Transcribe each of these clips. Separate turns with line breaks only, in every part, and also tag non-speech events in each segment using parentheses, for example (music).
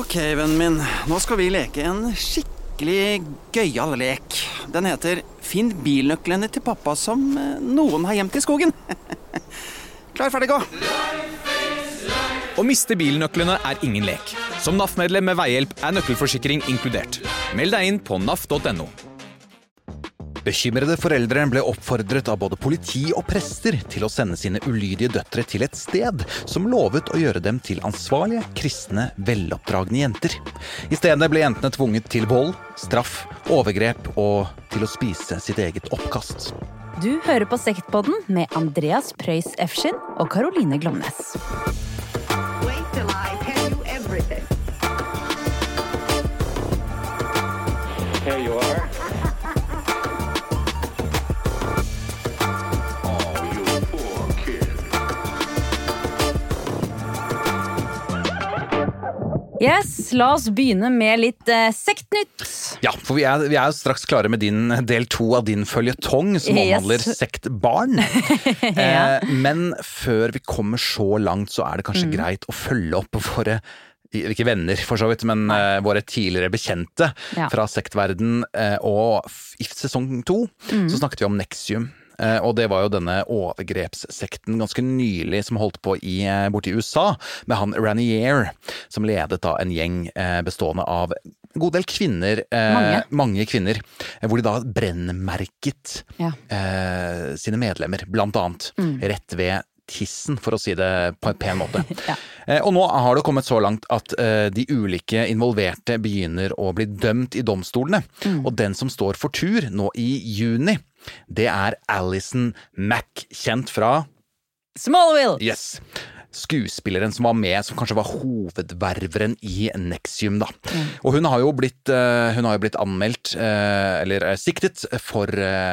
Ok, vennen min. Nå skal vi leke en skikkelig gøyal lek. Den heter Finn bilnøklene til pappa som eh, noen har gjemt i skogen. (laughs) Klar, ferdig, gå!
Å miste bilnøklene er ingen lek. Som NAF-medlem med veihjelp er nøkkelforsikring inkludert. Meld deg inn på naf.no.
Bekymrede foreldre ble oppfordret av både politi og prester til å sende sine ulydige døtre til et sted som lovet å gjøre dem til ansvarlige, kristne, veloppdragne jenter. I stedet ble jentene tvunget til vold, straff, overgrep og til å spise sitt eget oppkast.
Du hører på Sektpodden med Andreas Preus Efskin og Caroline Glomnes.
Here you are.
Yes, la oss begynne med litt eh, sektnytt.
Ja, for vi er, vi er jo straks klare med din del to av din føljetong som
Yes.
omhandler sektbarn. (laughs) eh, men før vi kommer så langt, så er det kanskje greit å følge opp våre ikke venner, for så vidt, men eh, våre tidligere bekjente
Ja.
fra sektverden. Eh, og f- i sesong to så snakket vi om Nexium. Eh, og det var jo denne overgrepssekten ganske nylig som holdt på i, eh, borte i USA, med han Ranier, som ledet da en gjeng eh, bestående av en god del kvinner. Eh,
Mange.
mange kvinner. Hvor de da brennmerket
Ja.
eh, sine medlemmer, blant annet. Rett ved tissen, for å si det på en pen måte. (laughs)
Ja.
Eh, Og nå har det kommet så langt at de ulike involverte begynner å bli dømt i domstolene. Og den som står for tur nå i juni, det er Alison Mack, kjent fra
Smallville!
Yes. Skuespilleren som var med, som kanskje var hovedververen i Nexium, da. Og hun har jo blitt, eh, hun har jo blitt anmeldt, eh, eller eh, siktet, for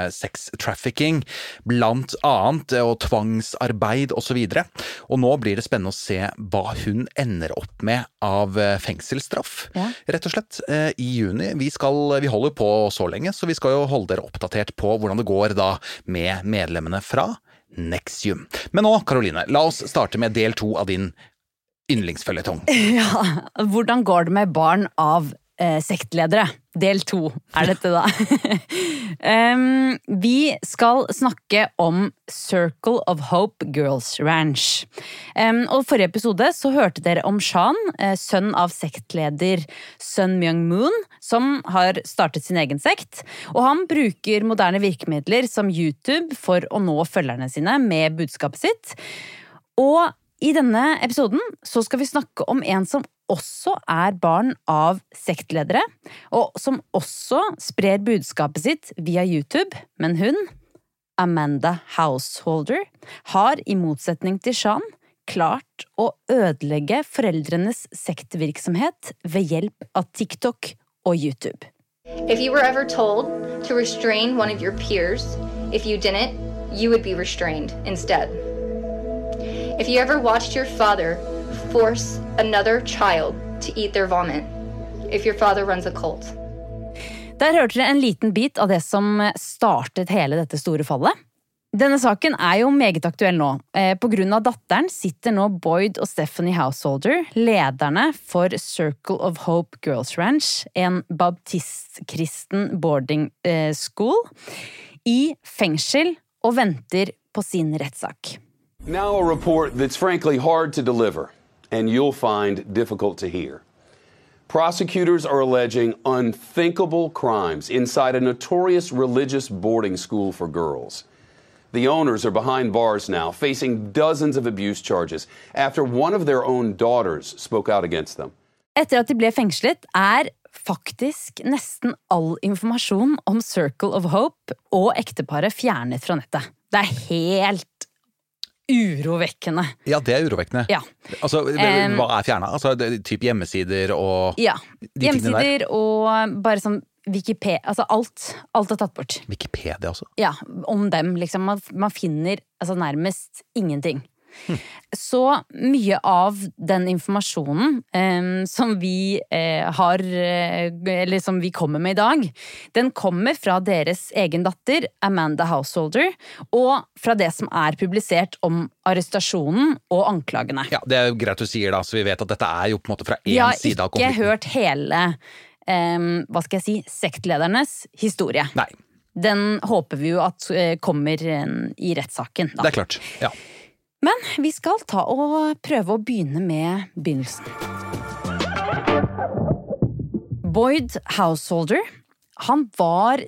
sex trafficking, blant annet, og tvangsarbeid osv. Og, så videre. og nå blir det spennende å se hva hun ender opp med av fengselsstraff,
Ja.
rett og slett, i juni. Vi, skal, vi holder på så lenge, så vi skal jo holde dere oppdatert på hvordan det går da med medlemmene fra Nexium. Men nå, Karoline, la oss starte med del to av din yndlingsføljetong. (laughs)
Ja, hvordan går det med barn av eh, sektledere? Del to er dette, da. (laughs) um, vi skal snakke om Circle of Hope Girls Ranch. Um, og Forrige episode så hørte dere om Shan, eh, sønn av sektleder Sun Myung Moon, som har startet sin egen sekt. Og han bruker moderne virkemidler som YouTube for å nå følgerne sine med budskapet sitt. Og i denne episoden så skal vi snakke om en som også er barn av sektledere, og som også sprer budskapet sitt via YouTube, men hun, Amanda Householder, har i motsetning til Shan klart å ødelegge foreldrenes sektvirksomhet ved hjelp av TikTok og YouTube.
If you were ever told to restrain one of your peers, if you didn't, you would be restrained instead. If you ever watched your father force another child to eat their vomit, if your father runs a cult.
Der hørte dere en liten bit av det som startet hele dette store fallet. Denne saken er jo meget aktuell nå. Eh, På grunn av datteren sitter nå Boyd og Stephanie Householder, lederne for Circle of Hope Girls Ranch, en baptistkristen boarding eh, school, i fengsel og venter på sin rettssak.
Now, a report that's frankly hard to deliver and you'll find difficult to hear. Prosecutors are alleging unthinkable crimes inside a notorious religious boarding school for girls. The owners are behind bars now, facing dozens of abuse charges after one of their own daughters spoke out against them.
Etter at de ble fengslet, er faktisk nesten all informasjon om Circle of Hope og ekteparet fjernet fra nettet. Det er helt urovekkende.
Ja, det er urovekkende.
Ja.
Altså, hva er fjerna? Altså, typ hjemmesider og
Ja.
de tingene der.
Hjemmesider og bare sånn Wikipedia Altså alt. Alt er tatt bort.
Wikipedia også.
Ja, om dem, liksom. Man, man finner altså nærmest ingenting. Så mye av den informasjonen eh, som vi eh, har eh, Eller som vi kommer med i dag, den kommer fra deres egen datter, Amanda Householder, og fra det som er publisert om arrestasjonen og anklagene.
Ja, Det er jo greit du sier, da, så vi vet at dette er jo på en måte fra én
har
side av
ikke hørt hele eh, hva skal jeg si, sektledernes historie.
Nei,
Den håper vi jo at eh, kommer eh, i rettssaken.
det er klart. Ja.
Men vi skal ta og prøve å begynne med begynnelsen. Boyd Householder, han var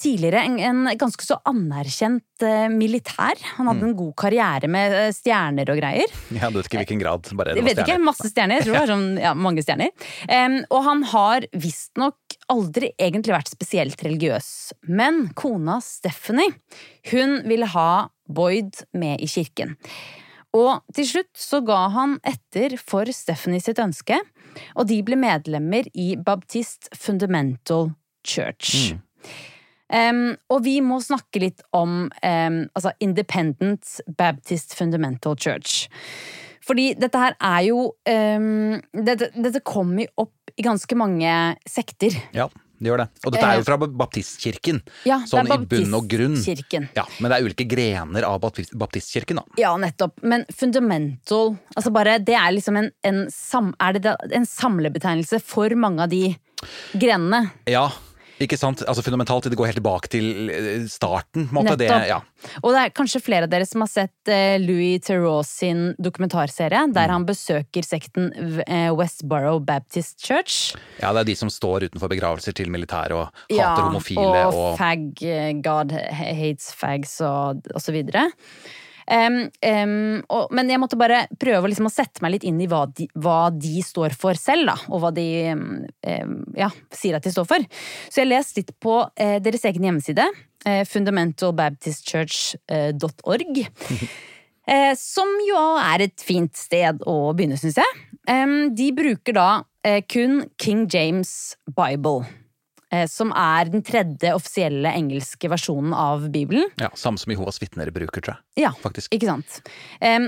tidligere en, en ganske så anerkjent eh, militær. Han hadde en god karriere med eh, stjerner og greier.
Ja, Du vet ikke hvilken grad. bare det var
vet ikke, masse stjerner. Jeg tror det var sånn, ja, mange stjerner. Um, og han har visstnok aldri egentlig vært spesielt religiøs. Men kona Stephanie, hun ville ha Boyd med i kirken. Og til slutt så ga han etter for Stephanie sitt ønske, og de ble medlemmer i Baptist Fundamental Church. Em, og vi må snakke litt om um, altså Independent Baptist Fundamental Church. Fordi dette her er jo um, dette, dette kommer jo opp i ganske mange sekter.
Ja, det gjør det. Og dette er jo fra baptistkirken.
Ja,
sånn i bunn og grunn. Ja, Men det er ulike grener av baptist, baptistkirken, da.
Ja, nettopp. Men fundamental altså bare, Det er liksom en, en, sam, er det en samlebetegnelse for mange av de grenene.
Ja, ikke sant? Altså Fundamentalt, det går helt tilbake til eh, starten. Måte. Det, ja.
Og det er kanskje flere av dere som har sett eh, Louis Theroux sin dokumentarserie,
Mm.
der han besøker sekten eh, Westborough Baptist Church.
ja, det er de som står utenfor begravelser til militære og hater
Ja,
homofile
og,
og,
fag, God hates fags og, og så videre. Em, um, og, men jeg måtte bare prøve liksom å sette meg litt inn i hva de, hva de står for selv, da. Og hva de em, ja, sier at de står for. Så jeg leste litt på eh, deres egen hjemmeside, eh, fundamentalbaptistchurch.org. (laughs) Eh, som jo er et fint sted å begynne, syns jeg. De bruker da eh, kun King James Bible. Eh, Som er den tredje offisielle engelske versjonen av Bibelen.
ja, Samme som Jehovas vitner bruker, tror jeg.
Ja,
Faktisk.
ikke sant?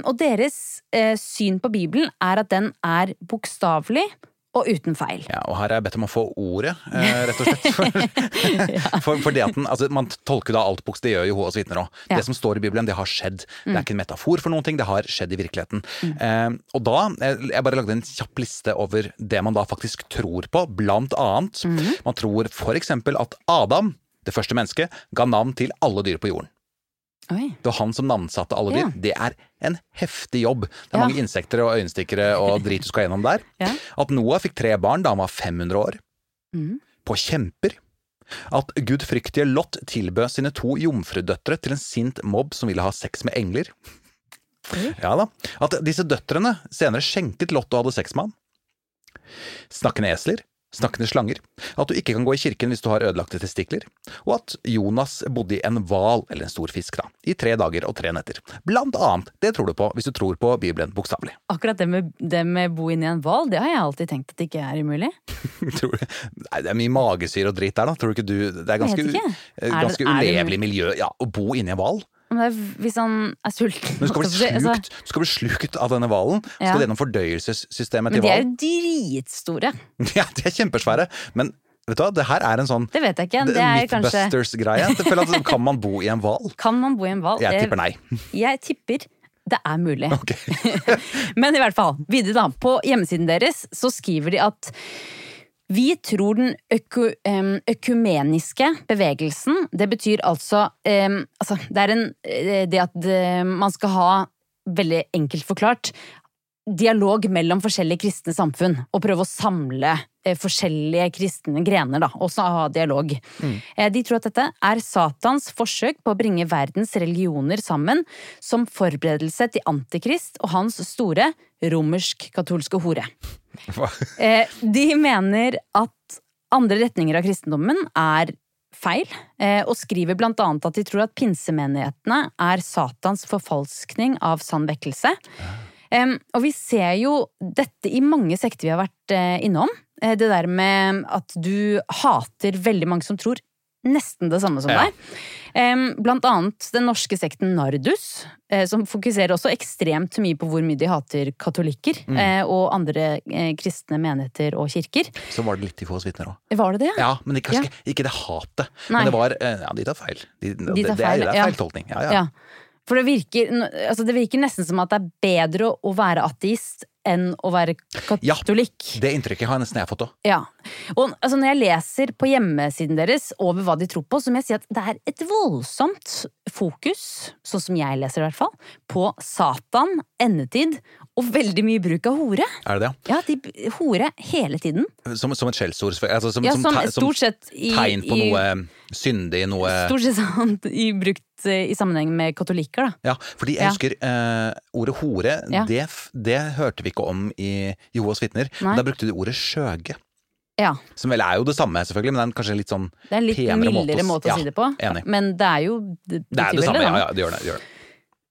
Og deres eh, syn på Bibelen er at den er bokstavelig og uten feil.
Ja, og her er jeg bedt om å få ordet, eh, rett og slett. For, (laughs) (laughs) for, for det at den, altså, Man tolker da alt buks, det gjør Jehovas vitner òg.
Ja.
Det som står i Bibelen, det har skjedd. Det er ikke en metafor for noen ting, det har skjedd i virkeligheten. Eh, og da, eh, Jeg bare lagde en kjapp liste over det man da faktisk tror på, blant annet. Man tror for eksempel at Adam, det første mennesket, ga navn til alle dyr på jorden.
Oi.
Det var han som navnsatte alle dyr.
Ja.
Det er en heftig jobb. Det er
Ja.
mange insekter og øyenstikkere og (laughs) drit du skal gjennom der.
Ja.
At Noah fikk tre barn da han var 500 år.
Mm.
På kjemper. At gudfryktige Lot tilbød sine to jomfrudøtre til en sint mobb som ville ha sex med engler. Ja da. At disse døtrene senere skjenket Lot og hadde sex med han. Snakkende esler. Snakkende slanger. At du ikke kan gå i kirken hvis du har ødelagte testikler. Og at Jonas bodde i en hval, eller en stor fisk, da, i tre dager og tre netter. Blant annet. Det tror du på hvis du tror på Bibelen bokstavelig.
Akkurat det med, det med bo inni en hval, det har jeg alltid tenkt at det ikke er umulig. (laughs)
Tror du? Nei, det er mye magesyre og dritt der, da. Tror du ikke du Det er ganske,
vet ikke. Er det-
ganske
er det
ulevelig miljø. Ja, å bo inni en hval.
Er, hvis han er sulten
Men du skal bli
altså,
slukt, du skal bli slukt av denne hvalen.
Ja.
Skal gjennom fordøyelsessystemet
Men de er jo dritstore. (laughs)
Ja, de er kjempesvære. Men vet du hva, det her er en sånn
Det vet jeg ikke. Det er kanskje.
Jeg Kan man bo i en hval? (laughs)
Kan man bo i en hval?
Jeg tipper nei. (laughs)
Jeg tipper det er mulig.
Okay.
Men i hvert fall, videre da. På hjemmesiden deres så skriver de at vi tror den øku, økumeniske bevegelsen, det betyr altså, altså Det er en, eh, det at eh, man skal ha, veldig enkelt forklart, dialog mellom forskjellige kristne samfunn, og prøve å samle eh, forskjellige kristne grener, da, og så ha dialog. Eh, De tror at dette er Satans forsøk på å bringe verdens religioner sammen som forberedelse til Antikrist og hans store romersk-katolske hore. Eh, De mener at andre retninger av kristendommen er feil, eh, og skriver blant annet at de tror at pinsemenighetene er Satans forfalskning av sann vekkelse. Og vi ser jo dette i mange sekter vi har vært eh, innom. Det der med at du hater veldig mange som tror nesten det samme som deg. Blant annet den norske sekten Nardus, eh, som fokuserer også ekstremt mye på hvor mye de hater katolikker
Mm.
eh, og andre eh, kristne menigheter og kirker.
Så var det litt Jehovas vitner òg.
Var det det?
Ja, men ikke, kanskje
Ja.
ikke, det hatet. Men det var Ja, de tar feil. De,
De
det,
tar
det, er,
feil,
det er
ja.
feil. Ja, ja.
Ja. For det virker, altså det virker nesten som at det er bedre å være ateist enn å være katolikk. Ja.
Det inntrykket har nesten jeg fått òg.
Ja. Og altså, når jeg leser på hjemmesiden deres over hva de tror på, så må jeg si at det er et voldsomt fokus, sånn som jeg leser i hvert fall, på Satan, endetid og veldig mye bruk av hore.
Er det det?
Ja, de hore hele tiden.
Som, som et skjellsord? Altså, som,
Ja,
som,
som stort sett i,
tegn på
i,
noe syndig, noe
Stort sett sånn i, brukt eh, i sammenheng med katolikker, da.
Ja, fordi jeg
Ja.
husker eh, ordet hore,
Ja.
det, det hørte vi ikke om i Jehovas vitner. Men da brukte de ordet skjøge.
Ja.
Som vel er jo det samme, selvfølgelig, men det er kanskje litt sånn
Det er en litt mildere måte å
ja,
si det på. Men det er jo Det,
Det er det samme, ja, ja, det gjør det, gjør det.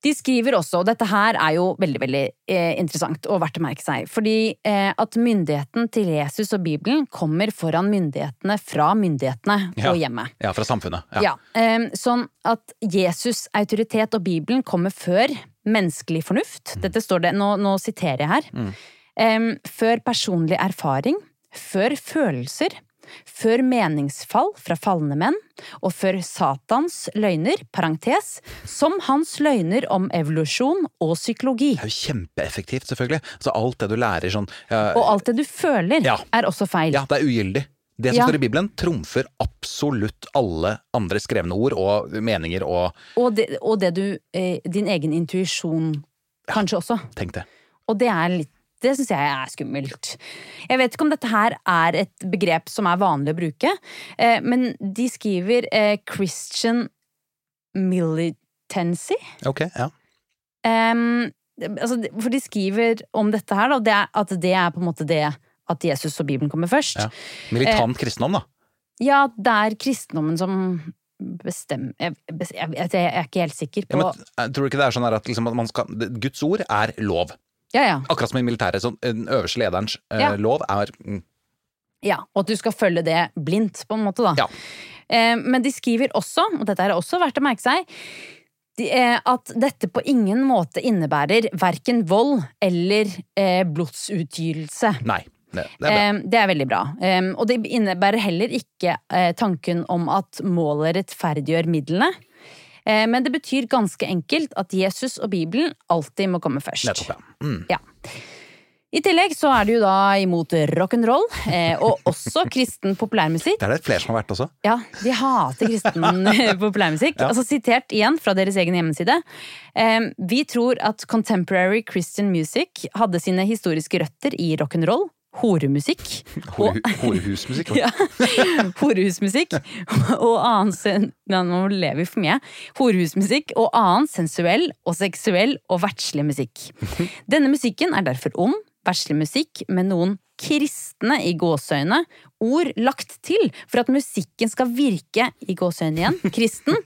De skriver også, og dette her er jo veldig veldig eh, interessant og verdt å merke seg, fordi eh, at myndigheten til Jesus og Bibelen kommer foran myndighetene fra myndighetene
Ja.
og hjemmet.
Ja, fra samfunnet. Ja.
Ja. eh, sånn at Jesus' autoritet og Bibelen kommer før menneskelig fornuft.
Mm.
Dette står det, nå, nå siterer jeg her. Eh, før personlig erfaring, før følelser, før meningsfall fra falne menn, og før Satans løgner, parentes, som hans løgner om evolusjon og psykologi.
Det er jo kjempeeffektivt, selvfølgelig. Altså alt det du lærer sånn ja,
Og alt det du føler,
Ja.
er også feil.
Ja, det er ugyldig. Det som
Ja.
står i Bibelen, trumfer absolutt alle andre skrevne ord og meninger og
Og, det, og det du eh, Din egen intuisjon, kanskje også.
Tenk det.
Og det er litt det syns jeg er skummelt. Jeg vet ikke om dette her er et begrep som er vanlig å bruke, eh, men de skriver eh, Christian militancy.
Ok, ja.
Um, altså, for de skriver om dette her, da, at det er på en måte det at Jesus og Bibelen kommer først.
ja. Militant kristendom, da.
Ja, det er kristendommen som bestemmer Jeg, jeg, jeg, er ikke helt sikker
Ja,
på
men, eh, tror du ikke det er sånn at, liksom, at man skal, Guds ord er lov.
Ja, ja.
Akkurat som i militæret. Sånn, den øverste lederens eh,
Ja.
lov er mm,
Ja, og at du skal følge det blindt, på en måte, da.
Ja.
Eh, men de skriver også, og dette er også verdt å merke seg, de, eh, at dette på ingen måte innebærer verken vold eller eh, blodsutgytelse.
Nei. Det, det er bra.
Eh, det er veldig bra. Eh, og det innebærer heller ikke eh, tanken om at målet rettferdiggjør midlene. Eh, men det betyr ganske enkelt at Jesus og Bibelen alltid må komme først.
Nettopp, ja. Mm.
Ja. I tillegg så er du jo da imot rock'n'roll, eh, og også (laughs) kristen populærmusikk.
Det er det flere som har vært også.
Ja, de hater kristen (laughs) eh, populærmusikk.
Ja.
Altså sitert igjen fra deres egen hjemmeside. Eh, vi tror at contemporary Christian music hadde sine historiske røtter i rock'n'roll, horemusikk
Hore, horehusmusikk. (laughs)
ja, horehusmusikk og annen sen... Nå lever vi for mye. Horehusmusikk og annen sensuell og seksuell og verdslig musikk. Denne musikken er derfor om verdslig musikk med noen kristne i gåseøyne ord lagt til for at musikken skal virke i gåseøyne igjen kristen.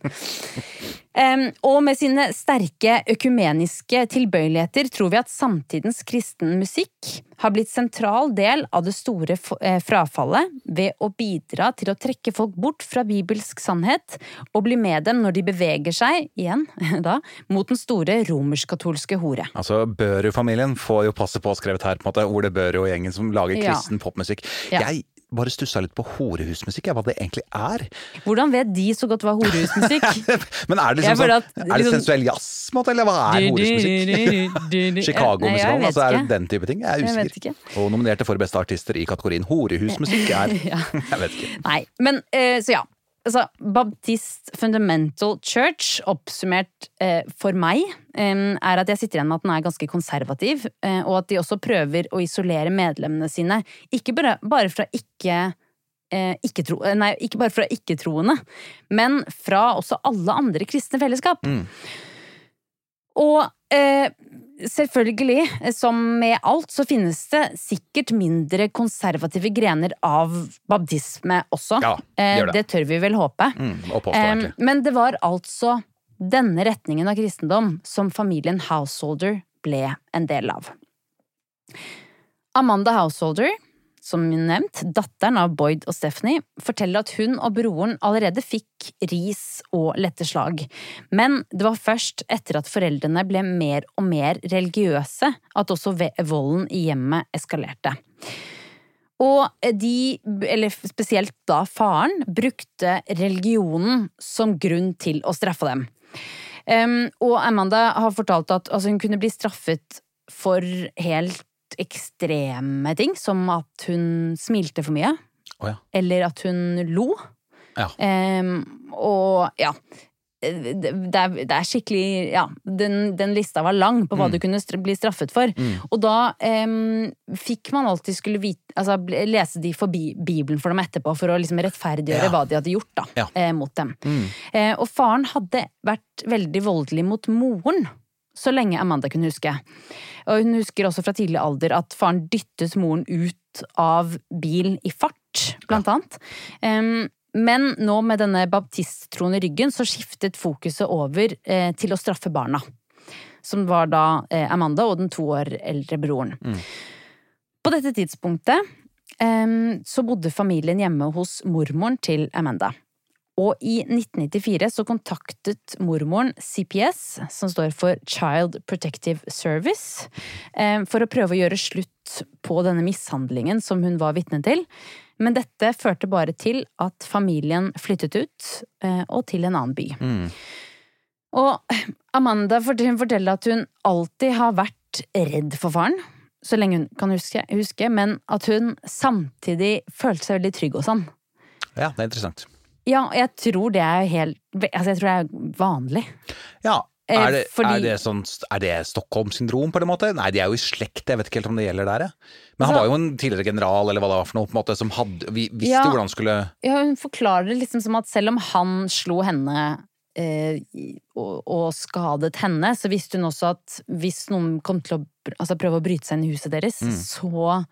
Og med sine sterke økumeniske tilbøyeligheter tror vi at samtidens kristen musikk har blitt sentral del av det store eh, frafallet ved å bidra til å trekke folk bort fra bibelsk sannhet og bli med dem når de beveger seg, igjen (laughs) da, mot den store romersk-katolske hore.
Altså, Børud-familien får jo passe på skrevet her, på en måte. Ole Børud og gjengen som lager
Ja.
kristen popmusikk.
Ja.
Jeg bare stussa litt på horehusmusikk, hva det egentlig er.
Hvordan vet de så godt hva horehusmusikk?
Men er det liksom sånn,
at
er det
liksom-
sensuell jazz, eller hva er horehusmusikk? (laughs) Chicago-musikalen, altså er det den type ting? Jeg er usikker.
ikke.
Og nominerte for beste artister i kategorien horehusmusikk er (laughs)
Ja.
Jeg vet ikke.
Nei, men eh, så ja. Altså, Baptist Fundamental Church, oppsummert eh, for meg, eh, er at jeg sitter igjen med at den er ganske konservativ, eh, og at de også prøver å isolere medlemmene sine. Ikke bare, bare fra ikke eh, ikke-tro, eh, nei, ikke bare fra ikke-troende, men fra også alle andre kristne fellesskap. Og eh, selvfølgelig, eh, som med alt, så finnes det sikkert mindre konservative grener av baptisme også.
Ja, det
Eh,
gjør det.
det tør vi vel håpe.
Mm, påstå,
men det var altså denne retningen av kristendom som familien Householder ble en del av. Amanda Householder, som nevnt, datteren av Boyd og Stephanie, forteller at hun og broren allerede fikk ris og lette slag. Men det var først etter at foreldrene ble mer og mer religiøse at også volden i hjemmet eskalerte. Og de, eller spesielt da faren, brukte religionen som grunn til å straffe dem. Um, og Amanda har fortalt at altså, hun kunne bli straffet for helt ekstreme ting, som at hun smilte for mye.
Oh, ja.
Eller at hun lo.
Ja.
Um, og ja. Det, det, er, det er skikkelig Ja, den, den lista var lang på hva du kunne bli straffet for. Og da um, fikk man alltid skulle vite Altså lese de forbi Bibelen for dem etterpå, for å liksom rettferdiggjøre
Ja.
hva de hadde gjort da, eh, mot dem. Eh, og faren hadde vært veldig voldelig mot moren. Så lenge Amanda kunne huske. Og hun husker også fra tidlig alder at faren dyttet moren ut av bil i fart, blant annet. Um, men nå med denne baptisttroen i ryggen, så skiftet fokuset over eh, til å straffe barna. Som var da eh, Amanda og den to år eldre broren. På dette tidspunktet eh, så bodde familien hjemme hos mormoren til Amanda. Og i 1994 så kontaktet mormoren CPS, som står for Child Protective Service, eh, for å prøve å gjøre slutt på denne mishandlingen som hun var vitne til. Men dette førte bare til at familien flyttet ut, eh, og til en annen by. Og Amanda fort- forteller at hun alltid har vært redd for faren, så lenge hun kan huske, huske men at hun samtidig følte seg veldig trygg hos han.
ja, det er interessant.
Ja, jeg tror det er helt Altså, jeg tror det er vanlig.
Ja,
Eh,
er det,
fordi-
er det, sånn, er det Stockholm-syndrom på en måte? Nei, de er jo i slekt, jeg vet ikke helt om det gjelder der, jeg. Men han
Altså-
var jo en tidligere general, eller hva det var for noe, på en måte, som hadde, vi visste
Ja.
hvordan skulle
Ja, hun forklarer det liksom som at selv om han slo henne eh, og, og skadet henne, så visste hun også at hvis noen kom til å altså, prøve å bryte seg inn i huset deres, så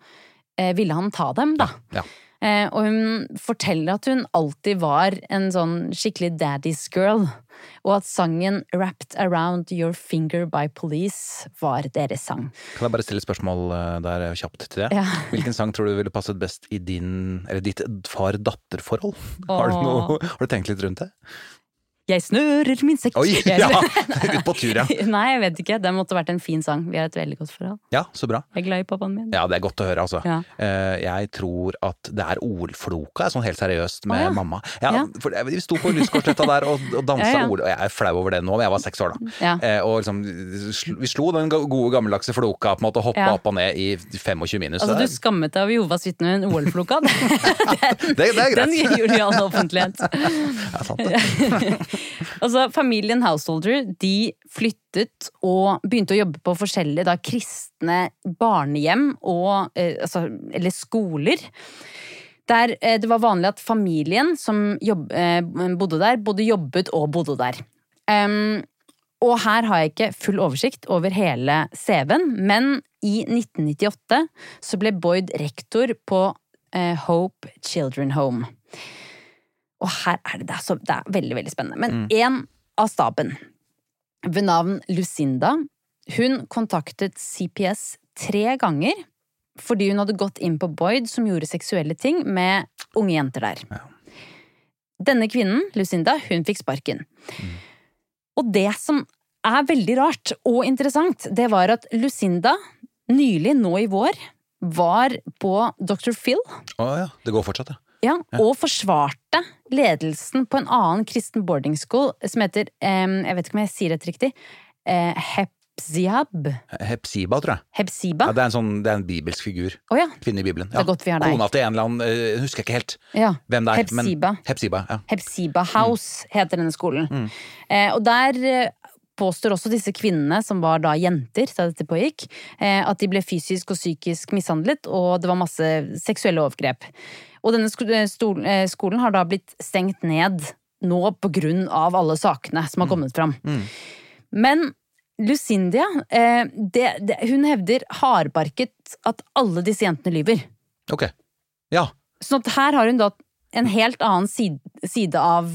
eh, ville han ta dem, da.
Ja.
Eh, og hun forteller at hun alltid var en sånn skikkelig daddy's girl, og at sangen 'Wrapped Around Your Finger by Police' var deres sang.
Kan jeg bare stille et spørsmål eh, der kjapt til det?
Ja. (laughs)
Hvilken sang tror du ville passet best i din, eller ditt far-datter-forhold? Har, har du tenkt litt rundt det?
Jeg snører min sekk
Oi, ja! Ut (laughs) på tur, ja. (laughs)
Nei, jeg vet ikke. Det måtte vært en fin sang. Vi har et veldig godt forhold.
Ja, så bra.
Jeg er glad i pappaen min.
Ja, det er godt å høre, altså.
Ja.
Eh, Jeg tror at det er ordfloka, sånn helt seriøst, med
oh, ja.
mamma. Ja,
Ja.
for Vi sto på Lysgårdsletta der og, og dansa
Ja, ja.
ord, og jeg er flau over det nå, men jeg var seks år da.
Ja.
Eh, og liksom, vi slo den gode gammeldagse floka, på en måte, og hoppa
Ja.
opp og ned i 25 minus.
Altså, du skammet deg over Jovas vitne med en OL-floka. (laughs) Den,
det, det er
den gjorde du i all offentlighet.
Er sant, det. (laughs)
Altså, familien Householder de flyttet og begynte å jobbe på forskjellige da, kristne barnehjem og eh, altså, eller skoler. Der eh, det var vanlig at familien som jobb, eh, bodde der, både jobbet og bodde der. Um, og her har jeg ikke full oversikt over hele CV-en, men i 1998 så ble Boyd rektor på eh, Hope Children Home. Og her er det, det, er så, det er veldig, veldig spennende. Men en av staben, ved navn Lucinda, hun kontaktet CPS tre ganger fordi hun hadde gått inn på Boyd som gjorde seksuelle ting med unge jenter der. Denne kvinnen, Lucinda, hun fikk sparken. Og det som er veldig rart og interessant, det var at Lucinda nylig, nå i vår, var på Dr. Phil
Å ja, det går fortsatt, ja.
Ja, og forsvarte ledelsen på en annen kristen boarding school som heter, jeg vet ikke om jeg sier dette riktig, eh, Hepsiab?
Hepsiba, tror jeg.
Hepsiba?
Ja, det, er en sånn, det er en bibelsk figur.
Oh, ja.
Kvinne i Bibelen.
Det er godt vi har deg.
Kona til en eller annen, eh, husker jeg ikke helt
ja.
hvem det er.
Hepsiba.
Men, Hepsiba, ja.
Hepsiba House heter denne skolen.
Mm.
Eh, og der påstår også disse kvinnene, som var da jenter da dette pågikk, eh, at de ble fysisk og psykisk mishandlet, og det var masse seksuelle overgrep. Og denne eh, eh, skolen har da blitt stengt ned nå på grunn av alle sakene som har kommet fram. Men Lucindia, eh, det, det, hun hevder hardbarket at alle disse jentene lyver.
Ok. Ja.
Sånn at her har hun da en helt annen side, side av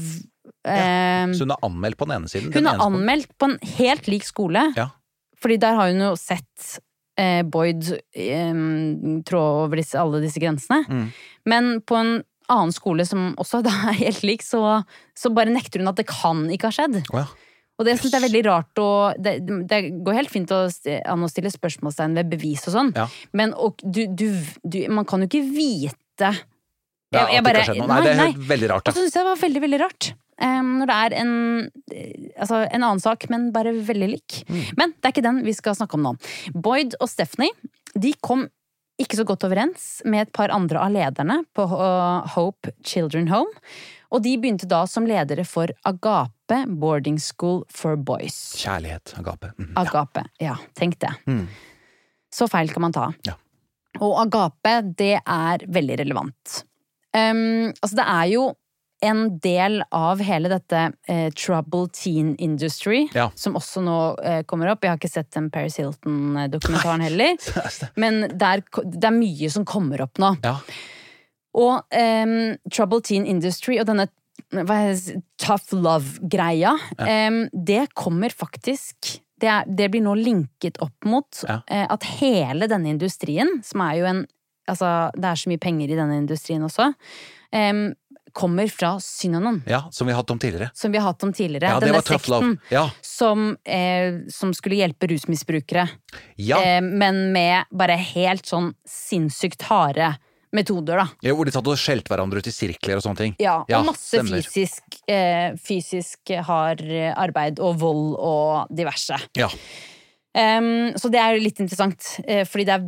eh,
Så hun har anmeldt på den ene siden.
Hun har anmeldt på en helt lik skole,
Ja.
fordi der har hun jo sett eh, Boyd eh, trå over disse, alle disse grensene.
Mm.
Men på en annen skole som også (laughs) er helt lik, så, så bare nekter hun at det kan ikke ha skjedd.
Oh, ja.
Og det synes jeg er veldig rart å det, det går helt fint å, an å stille spørsmålstegn ved bevis og sånn,
Ja.
men og, du, du, du, man kan jo ikke vite
Ja, ikke har skjedd noe. Nei, det er veldig rart,
Og
det.
så syns jeg det var veldig, veldig rart. Når det er en, altså en annen sak, men bare veldig lik.
Mm.
Men det er ikke den vi skal snakke om nå. Boyd og Stephanie de kom ikke så godt overens med et par andre av lederne på Hope Children Home. Og de begynte da som ledere for Agape Boarding School for Boys.
Kjærlighet, agape. Mm.
Agape, ja, tenk det.
Mm.
Så feil kan man ta.
Ja.
Og agape, det er veldig relevant. Um, altså, det er jo en del av hele dette eh, trouble teen industry,
Ja.
som også nå eh, kommer opp. Jeg har ikke sett den Paris Hilton-dokumentaren heller, men (laughs) det er, det er mye som kommer opp nå.
Ja.
Og eh, Trouble Teen Industry og denne det, tough love-greia, em, det kommer faktisk det, er, det blir nå linket opp mot
Ja.
eh, at hele denne industrien, som er jo en Altså, det er så mye penger i denne industrien også, em, kommer fra Synanon.
ja, som vi har hatt om tidligere.
Som vi har hatt om tidligere.
Ja, det
Denne
var tough love.
sekten
Ja.
som, eh, som skulle hjelpe rusmisbrukere.
Ja.
Eh, men med bare helt sånn sinnssykt harde metoder, da.
ja, hvor de satt og skjelte hverandre ut i sirkler og sånne ting.
Ja, og
Ja,
masse fysisk, eh, fysisk hard arbeid og vold og diverse.
Ja.
Em, så det er litt interessant, uh, fordi det er,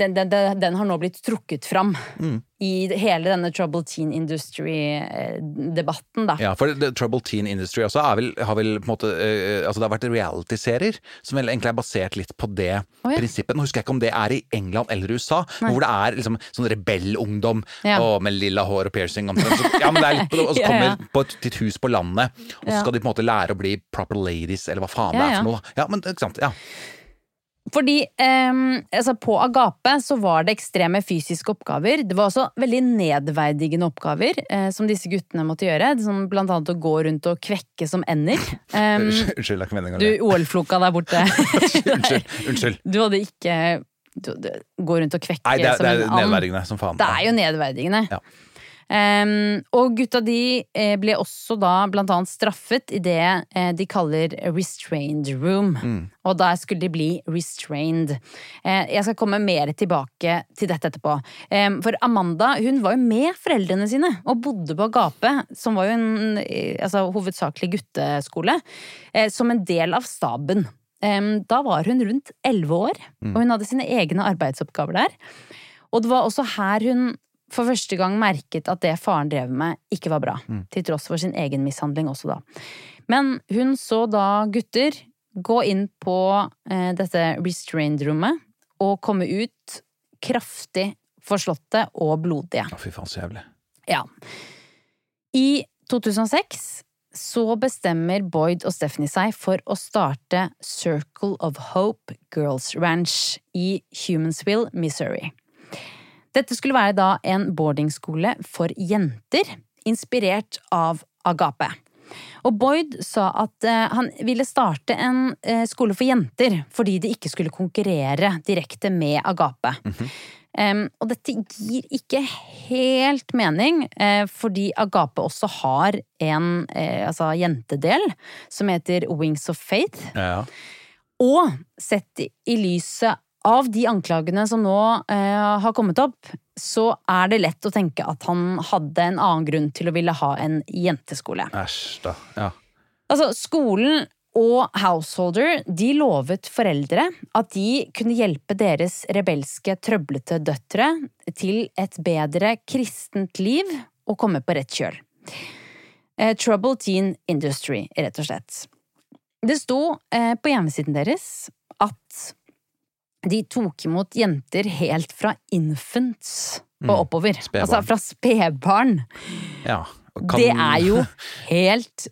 den, den, den, har nå blitt trukket fram
Mm.
i hele denne Trouble Teen Industry-debatten, da.
Ja, for The Trouble Teen Industry også vel, har vel på en måte uh, Altså det har vært realityserier som vel egentlig er basert litt på det
oh, ja.
prinsippet. Nå husker jeg ikke om det er i England eller USA, Nei. hvor det er liksom sånn rebellungdom
Ja.
og med lilla hår og piercing. omtrent. Så, ja, men det er litt på og så (laughs) kommer
ja.
på et, til et hus på landet, og så skal de på en måte lære å bli proper ladies, eller hva faen det er for noe. Ja, men ikke sant. Ja.
Fordi eh, altså på Agape så var det ekstreme fysiske oppgaver. Det var også veldig nedverdigende oppgaver eh, som disse guttene måtte gjøre. Som blant annet å gå rundt og kvekke som ender. Um, (laughs)
Unnskyld, ikke meningen
du. OL-floka der borte. (laughs)
Unnskyld. unnskyld.
Du hadde ikke du, du, Gå rundt og kvekke
Nei, det er,
som
det er
en and.
nedverdigende som faen.
Det er jo nedverdigende.
Ja.
Em, og gutta de eh, ble også da blant annet straffet i det eh, de kaller restrained room.
Mm.
Og der skulle de bli restrained. Eh, jeg skal komme mer tilbake til dette etterpå. Em, for Amanda hun var jo med foreldrene sine og bodde på Agape, som var jo en eh, altså, hovedsakelig gutteskole, eh, som en del av staben. Em, da var hun rundt elleve år, og hun hadde sine egne arbeidsoppgaver der. Og det var også her hun for første gang merket at det faren drev med, ikke var bra. Til tross for sin egen mishandling også, da. Men hun så da gutter gå inn på eh, dette restrained-rommet og komme ut kraftig forslåtte og blodige.
Å, fy faen, så jævlig.
Ja. I 2006 så bestemmer Boyd og Stephanie seg for å starte Circle of Hope Girls Ranch i Humansville, Missouri. Dette skulle være da en boardingskole for jenter, inspirert av Agape. Og Boyd sa at eh, han ville starte en eh, skole for jenter fordi de ikke skulle konkurrere direkte med Agape. Em, og dette gir ikke helt mening, eh, fordi Agape også har en eh, altså jentedel som heter Wings of Faith.
Ja.
Og sett i lyset av de anklagene som nå eh, har kommet opp, så er det lett å tenke at han hadde en annen grunn til å ville ha en jenteskole.
Æsj, da. Ja.
Altså, skolen og Householder de lovet foreldre at de kunne hjelpe deres rebelske, trøblete døtre til et bedre kristent liv og komme på rett kjøl. Eh, Trouble Teen Industry, rett og slett. Det sto eh, på hjemmesiden deres at de tok imot jenter helt fra infants og oppover.
spedbarn.
Altså fra spedbarn.
ja. Kan-
Det er jo helt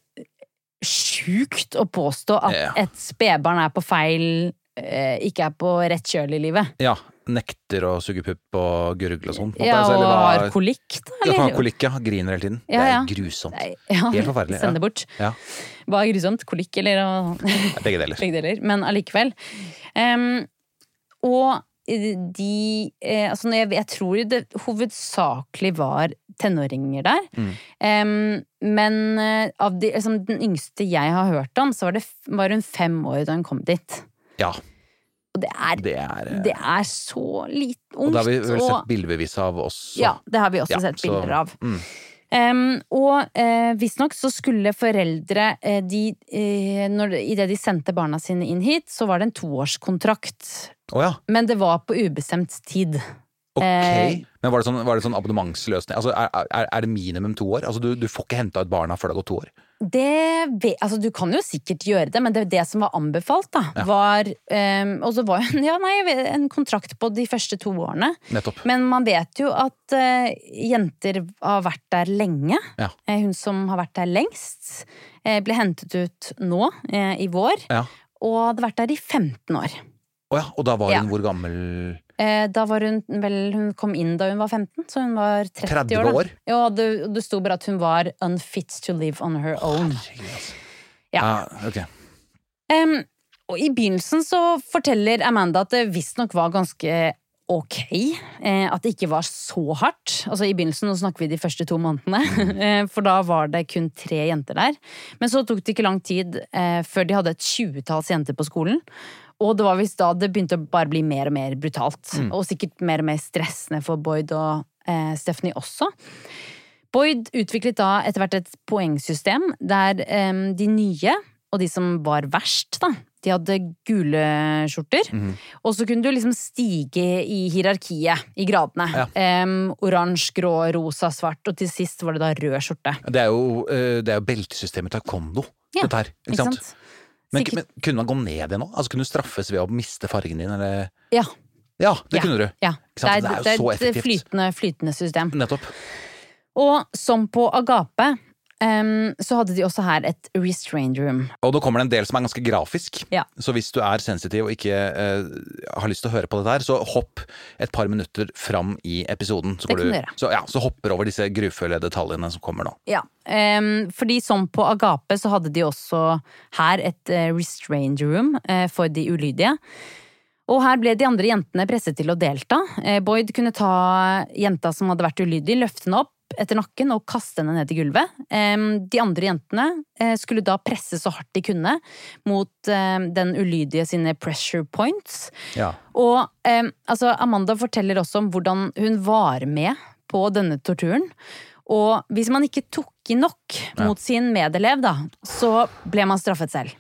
sjukt å påstå at
Ja.
et spedbarn er på feil eh, Ikke er på rett kjøl i livet.
Ja. Nekter å suge pupp og gurgle og sånn.
Ja, og har kolikk, da?
Ja,
Eller?
kolikk, ja. Griner hele tiden.
Ja, ja.
Det er grusomt.
Nei, ja,
Helt forferdelig,
Send det bort.
Ja.
Hva er grusomt? Kolikk eller
og... Begge deler.
begge deler? Men allikevel. Em, og de eh, altså jeg, jeg tror det hovedsakelig var tenåringer der.
Mm.
Um, men eh, av de, liksom, den yngste jeg har hørt om, så var, det, var hun fem år da hun kom dit.
Ja,
Og det er,
det er eh,
det er så litt
Og det har vi vel sett bildebevis av også.
Ja, det har vi også
Ja,
sett
så-
bilder av.
mm.
Um, og uh, visstnok så skulle foreldre uh, de, uh, når, Idet de sendte barna sine inn hit, så var det en toårskontrakt.
Oh, ja,
Men det var på ubestemt tid.
ok.
uh,
Men var det sånn, var det sånn abonnementsløsning? Altså, er, er, er det minimum to år? Altså, du, du får ikke henta ut barna før det har gått to år?
Det Altså, du kan jo sikkert gjøre det, men det, det som var anbefalt, da,
Ja.
var um, Og så var (laughs) ja, nei, en kontrakt på de første to årene.
Nettopp.
Men man vet jo at uh, jenter har vært der lenge.
Ja.
Eh, hun som har vært der lengst, eh, ble hentet ut nå i vår.
Ja.
Og hadde vært der i 15 år.
Å ja, og da var hun hvor gammel?
Eh, da var hun vel Hun kom inn da hun var 15, så hun var 30,
30
år. da.
år?
Ja, det, det sto bare at hun var unfit to live on her own.
Herregud, altså.
Ja.
Ah, okay.
um, og i begynnelsen så forteller Amanda at det visstnok var ganske ok. Eh, at det ikke var så hardt. Altså I begynnelsen, nå snakker vi de første to månedene, mm. (laughs) for da var det kun tre jenter der. Men så tok det ikke lang tid eh, før de hadde et tjuetalls jenter på skolen. Og det var visst da det begynte å bare bli mer og mer brutalt. Og sikkert mer og mer stressende for Boyd og eh, Stephanie også. Boyd utviklet da etter hvert et poengsystem der eh, de nye, og de som var verst, da, de hadde gule skjorter. Og så kunne du liksom stige i hierarkiet, i gradene.
Ja.
Um, Oransje, grå, rosa, svart, og til sist var det da rød skjorte.
Det er jo, eh, det er jo beltesystemet taekwondo,
Ja,
dette her. Ikke sant? Men,
Sikkert-
men kunne man gå ned i nå? Altså, kunne du straffes ved å miste fargen din, eller
Ja.
Ja, det
ja,
kunne du.
Ja.
Det, er, Det er jo
det
så
er et flytende, flytende system.
Nettopp.
Og som på Agape, em, så hadde de også her et restrained room.
Og nå kommer det en del som er ganske grafisk.
Ja.
Så hvis du er sensitiv og ikke uh, har lyst til å høre på dette her, så hopp et par minutter fram i episoden. Så,
Det kan
du,
gjøre.
så, ja, så hopper over disse grufulle detaljene som kommer nå.
Ja, um, fordi som på Agape så hadde de også her et uh, restrained room uh, for de ulydige. Og her ble de andre jentene presset til å delta. Eh, Boyd kunne ta jenta som hadde vært ulydig, løfte henne opp etter nakken og kaste henne ned i gulvet. De andre jentene eh, skulle da presse så hardt de kunne mot eh, den ulydige sine pressure points.
Ja.
Og altså, Amanda forteller også om hvordan hun var med på denne torturen. Og hvis man ikke tok i nok mot sin medelev, da, så ble man straffet selv.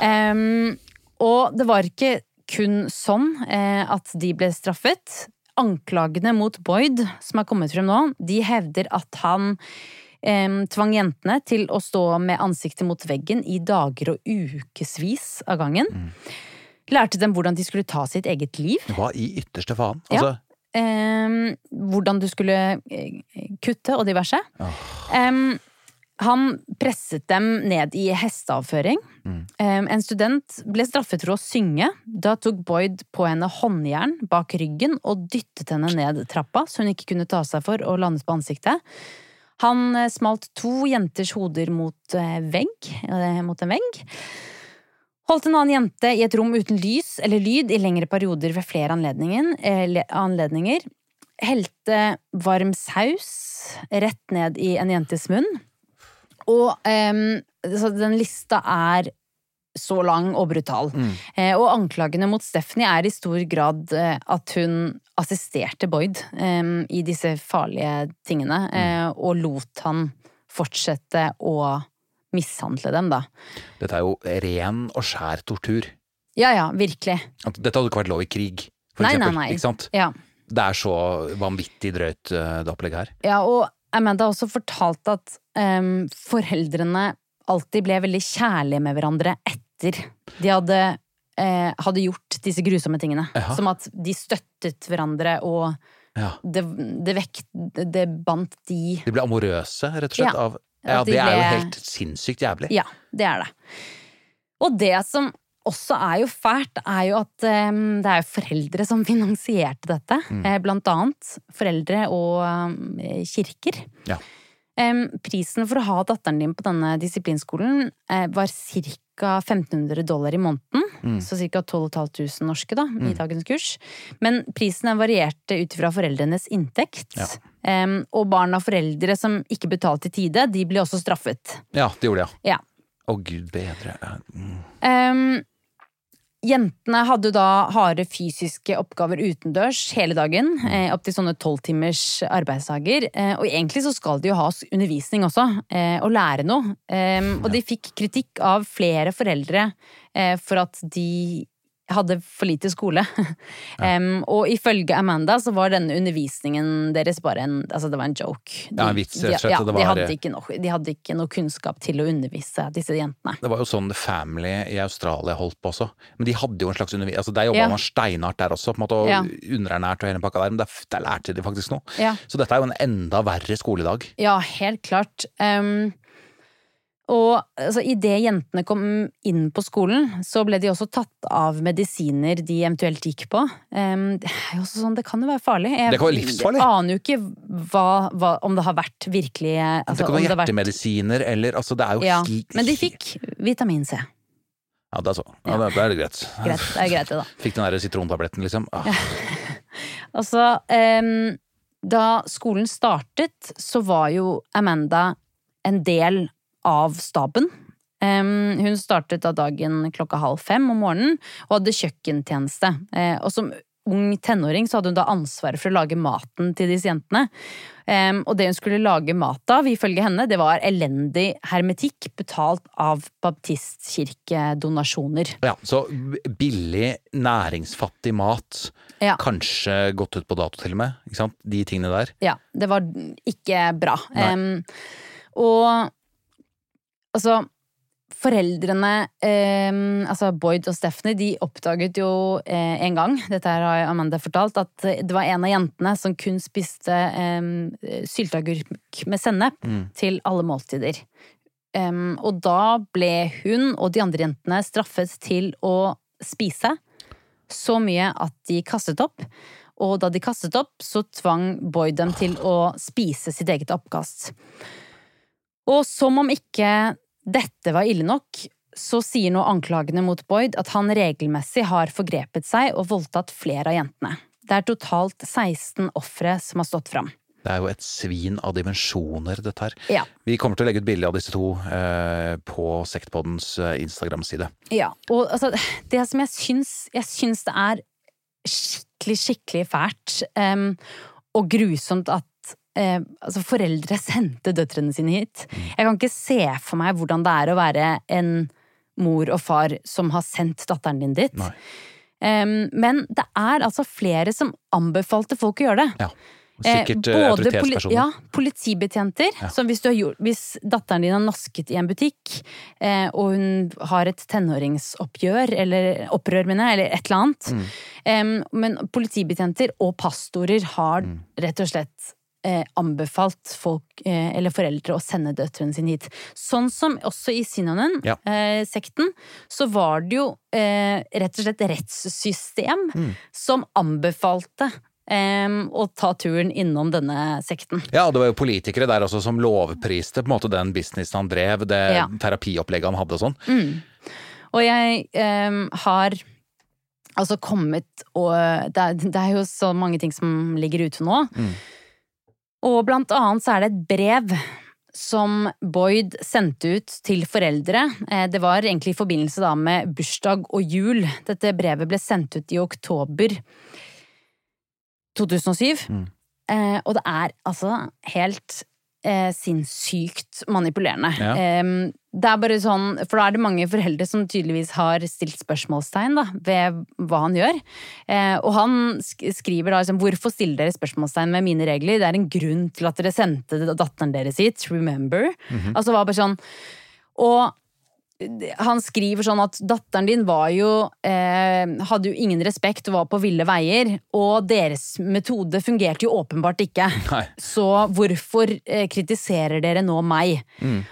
Um, og det var ikke kun sånn eh, at de ble straffet. Anklagene mot Boyd, som er kommet frem nå, de hevder at han eh, tvang jentene til å stå med ansiktet mot veggen i dager og ukevis av gangen. Lærte dem hvordan de skulle ta sitt eget liv.
Hva i ytterste faen?
Ja. Eh, hvordan du skulle eh, kutte og diverse. Em, han presset dem ned i hesteavføring. Mm. en student ble straffet for å synge. Da tok Boyd på henne håndjern bak ryggen og dyttet henne ned trappa, så hun ikke kunne ta seg for å landet på ansiktet. Han eh, smalt to jenters hoder mot, eh, vegg, eh, mot en vegg. Holdt en annen jente i et rom uten lys eller lyd i lengre perioder ved flere anledninger. Helte varm saus rett ned i en jentes munn. Og så den lista er så lang og brutal. Eh, og anklagene mot Stephanie er i stor grad eh, at hun assisterte Boyd eh, i disse farlige tingene, eh, og lot han fortsette å mishandle dem, da.
dette er jo ren og skjær tortur.
Ja ja, virkelig.
At Dette hadde ikke vært lov i krig, for
Nei, nei, nei.
Ikke sant?
Ja.
Det er så vanvittig drøyt, uh, det opplegget her.
Ja, og Amanda har også fortalt at em, foreldrene alltid ble veldig kjærlige med hverandre etter de hadde, eh, hadde gjort disse grusomme tingene.
Jaha.
Som at de støttet hverandre, og
Ja.
det, det, vekt, det bandt de
De ble amorøse, rett og slett.
Ja.
Av, ja,
det de
det er jo helt sinnssykt jævlig.
Ja, det er det. Og det som også er jo fælt, er jo at um, det er jo foreldre som finansierte dette.
Mm.
Eh, blant annet foreldre og um, kirker.
Ja.
Prisen for å ha datteren din på denne disiplinskolen eh, var ca. 1500 dollar i måneden.
Mm.
Så ca. 12 500 norske da, i dagens kurs. Men prisen varierte ut fra foreldrenes inntekt.
Ja.
Um, og barn av foreldre som ikke betalte i tide, de ble også straffet.
Ja, det gjorde de, ja.
Ja.
Å gud bedre. Mm.
Em, jentene hadde da harde fysiske oppgaver utendørs hele dagen. Eh, Opptil sånne tolvtimers arbeidsdager. Eh, og egentlig så skal de jo ha undervisning også, eh, og lære noe. Og de fikk kritikk av flere foreldre for at de hadde for lite skole. Em, og ifølge Amanda så var denne undervisningen deres bare en Altså, det var en joke.
Ja, en vits, rett og slett,
Ja, de, hadde ikke noe, de hadde ikke noe kunnskap til å undervise disse jentene.
Det var jo sånn The Family i Australia holdt på også. Men de hadde jo en slags undervisning altså Der jobba
Ja.
man steinhardt der også, på en måte, og
Ja.
underernært og hele pakka der, men der, der lærte de faktisk noe.
Ja.
Så dette er jo en enda verre skoledag.
Ja, helt klart. Em, og altså, idet jentene kom inn på skolen, så ble de også tatt av medisiner de eventuelt gikk på. Um, det er jo også sånn, det kan jo være farlig. Jeg
Det kan være livsfarlig.
Jeg aner jo ikke hva, hva, om det har vært virkelig altså,
det kan være
vært-
hjertemedisiner eller altså Det er jo
Ja,
helt-
men de fikk vitamin C.
Ja, det er så. Ja, er det greit.
Greit, det er greit, det, da. (laughs)
Fikk den der sitrontabletten, liksom. Ah,
Altså, (laughs) um, da skolen startet, så var jo Amanda en del av staben. Um, hun startet da dagen klokka halv fem om morgenen og hadde kjøkkentjeneste. Uh, og som ung tenåring så hadde hun da ansvaret for å lage maten til disse jentene. Um, og det hun skulle lage mat av, ifølge henne, det var elendig hermetikk betalt av baptistkirkedonasjoner.
Ja, så billig, næringsfattig mat.
Ja.
Kanskje gått ut på dato, til og med. Ikke sant? De tingene der.
Ja, det var ikke bra. Um, og altså Foreldrene, eh, altså Boyd og Stephanie, de oppdaget jo eh, en gang, dette her har Amanda fortalt, at det var en av jentene som kun spiste eh, sylteagurk med sennep til alle måltider. Um, og da ble hun og de andre jentene straffet til å spise så mye at de kastet opp. Og da de kastet opp, så tvang Boyd dem til å spise sitt eget oppkast. Og som om ikke dette var ille nok, så sier nå anklagene mot Boyd at han regelmessig har forgrepet seg og voldtatt flere av jentene. Det er totalt 16 ofre som har stått fram.
Det er jo et svin av dimensjoner, dette her.
Ja.
Vi kommer til å legge ut bilde av disse to eh, på Sektpoddens eh, Instagram-side.
Ja, og altså, det som jeg syns, jeg syns det er skikkelig, skikkelig fælt um, og grusomt at eh, altså foreldre sendte døtrene sine hit. Jeg kan ikke se for meg hvordan det er å være en mor og far som har sendt datteren din dit. Um, men det er altså flere som anbefalte folk å gjøre det.
Ja. Sikkert eh,
både poli-
autoritetspersoner.
Ja, politibetjenter. Som hvis, du har gjort, hvis datteren din har nasket i en butikk, eh, og hun har et tenåringsoppgjør, eller opprør, mener jeg, eller et eller annet.
Mm.
Em, men politibetjenter og pastorer har
Mm.
rett og slett eh, anbefalt folk, eh, eller foreldre, å sende døtrene sine hit. Sånn som også i
Ja.
Synanon-sekten, så var det jo eh, rett og slett rettssystem
Mm.
som anbefalte em, å ta turen innom denne sekten.
Ja, det var jo politikere der også som lovpriste på en måte den businessen han drev, det
Ja.
terapiopplegget han hadde og sånn.
Og jeg um, har altså kommet og det er, det er jo så mange ting som ligger ute nå. Og blant annet så er det et brev som Boyd sendte ut til foreldre. Eh, Det var egentlig i forbindelse da med bursdag og jul. Dette brevet ble sendt ut i oktober 2007. Mm. og det er altså helt eh, sinnssykt manipulerende.
Ja.
Eh, det er bare sånn, For da er det mange foreldre som tydeligvis har stilt spørsmålstegn da, ved hva han gjør. Eh, og han skriver da liksom, hvorfor stiller dere spørsmålstegn med mine regler? Det er en grunn til at dere sendte datteren deres hit, remember? Altså var bare sånn Og han skriver sånn at datteren din var jo eh, Hadde jo ingen respekt og var på ville veier, og deres metode fungerte jo åpenbart ikke. (laughs)
Nei.
Så hvorfor eh, kritiserer dere nå meg?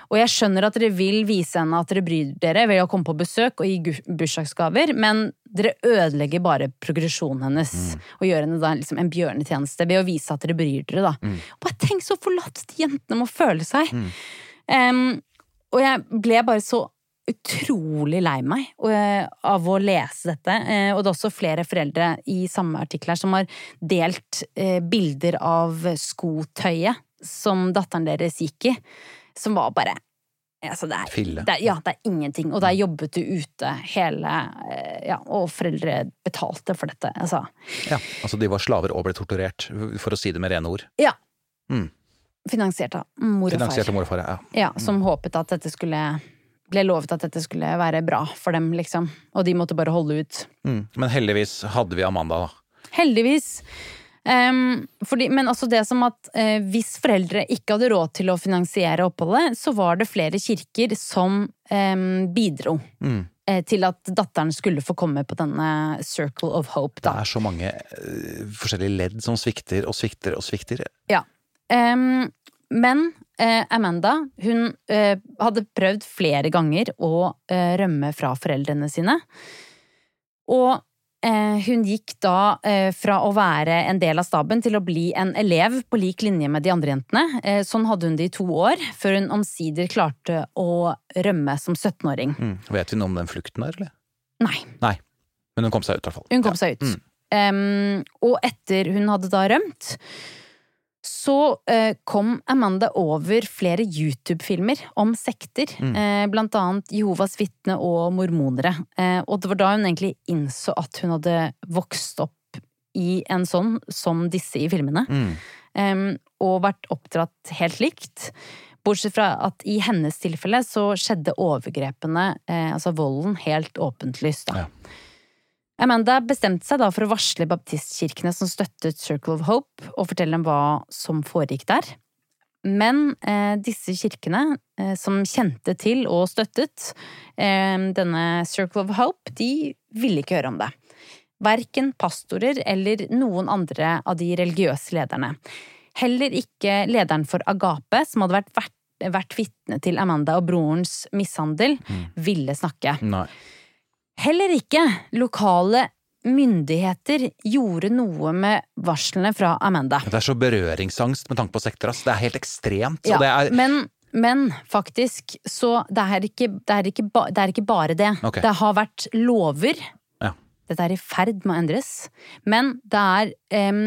Og jeg skjønner at dere vil vise henne at dere bryr dere ved å komme på besøk og gi bursdagsgaver, men dere ødelegger bare progresjonen hennes. Og gjør henne da liksom en bjørnetjeneste ved å vise at dere bryr dere, da. Bare tenk så forlatt de jentene må føle seg. Um, og jeg ble bare så utrolig lei meg eh, av å lese dette. Eh, og det er også flere foreldre i samme artikkel her som har delt eh, bilder av skotøyet som datteren deres gikk i, som var bare Altså det er. Det er, ja, det er ingenting. Og der jobbet du ute hele Ja, og foreldre betalte for dette. Altså.
Ja, altså de var slaver og ble torturert, for å si det med rene ord.
Ja.
Mm.
Finansiert av mor og far.
Finansiert av mor og far, ja.
Ja, som håpet at dette skulle Ble lovet at dette skulle være bra for dem, liksom. Og de måtte bare holde ut.
Mm. Men heldigvis hadde vi Amanda, da.
Heldigvis. Um, fordi, men altså det som at uh, hvis foreldre ikke hadde råd til å finansiere oppholdet, så var det flere kirker som um, bidro
Mm.
Uh, til at datteren skulle få komme på denne Circle of Hope.
Det er så mange uh, forskjellige ledd som svikter og svikter og svikter.
Ja. Um, men eh, Amanda hun eh, hadde prøvd flere ganger å eh, rømme fra foreldrene sine. Og eh, hun gikk da eh, fra å være en del av staben til å bli en elev på lik linje med de andre jentene. Eh, sånn hadde hun det i to år, før hun omsider klarte å rømme som 17-åring.
Mm. Vet vi noe om den flukten der, eller?
Nei.
Nei. Men hun kom seg ut, i hvert fall.
Hun kom seg ut.
Mm.
Um, og etter hun hadde da rømt, så eh, kom Amanda over flere YouTube-filmer om sekter.
Mm.
Eh, blant annet Jehovas vitne og mormonere. Eh, og det var da hun egentlig innså at hun hadde vokst opp i en sånn som disse i filmene.
Mm.
og vært oppdratt helt likt. Bortsett fra at i hennes tilfelle så skjedde overgrepene, eh, altså volden, helt åpentlyst. Da.
Ja.
Amanda bestemte seg da for å varsle baptistkirkene som støttet Circle of Hope, og fortelle dem hva som foregikk der. Men eh, disse kirkene, eh, som kjente til og støttet eh, denne Circle of Hope, de ville ikke høre om det. Verken pastorer eller noen andre av de religiøse lederne. Heller ikke lederen for Agape, som hadde vært, vært, vært vitne til Amanda og brorens mishandel, ville snakke.
Nei.
Heller ikke lokale myndigheter gjorde noe med varslene fra Amanda.
Det er så berøringsangst med tanke på sekter, ass. Det er helt ekstremt.
Ja,
er
men, men faktisk, så det er ikke, det er ikke, ba, det er ikke bare det.
Okay.
Det har vært lover.
Ja.
Dette er i ferd med å endres. Men det er um,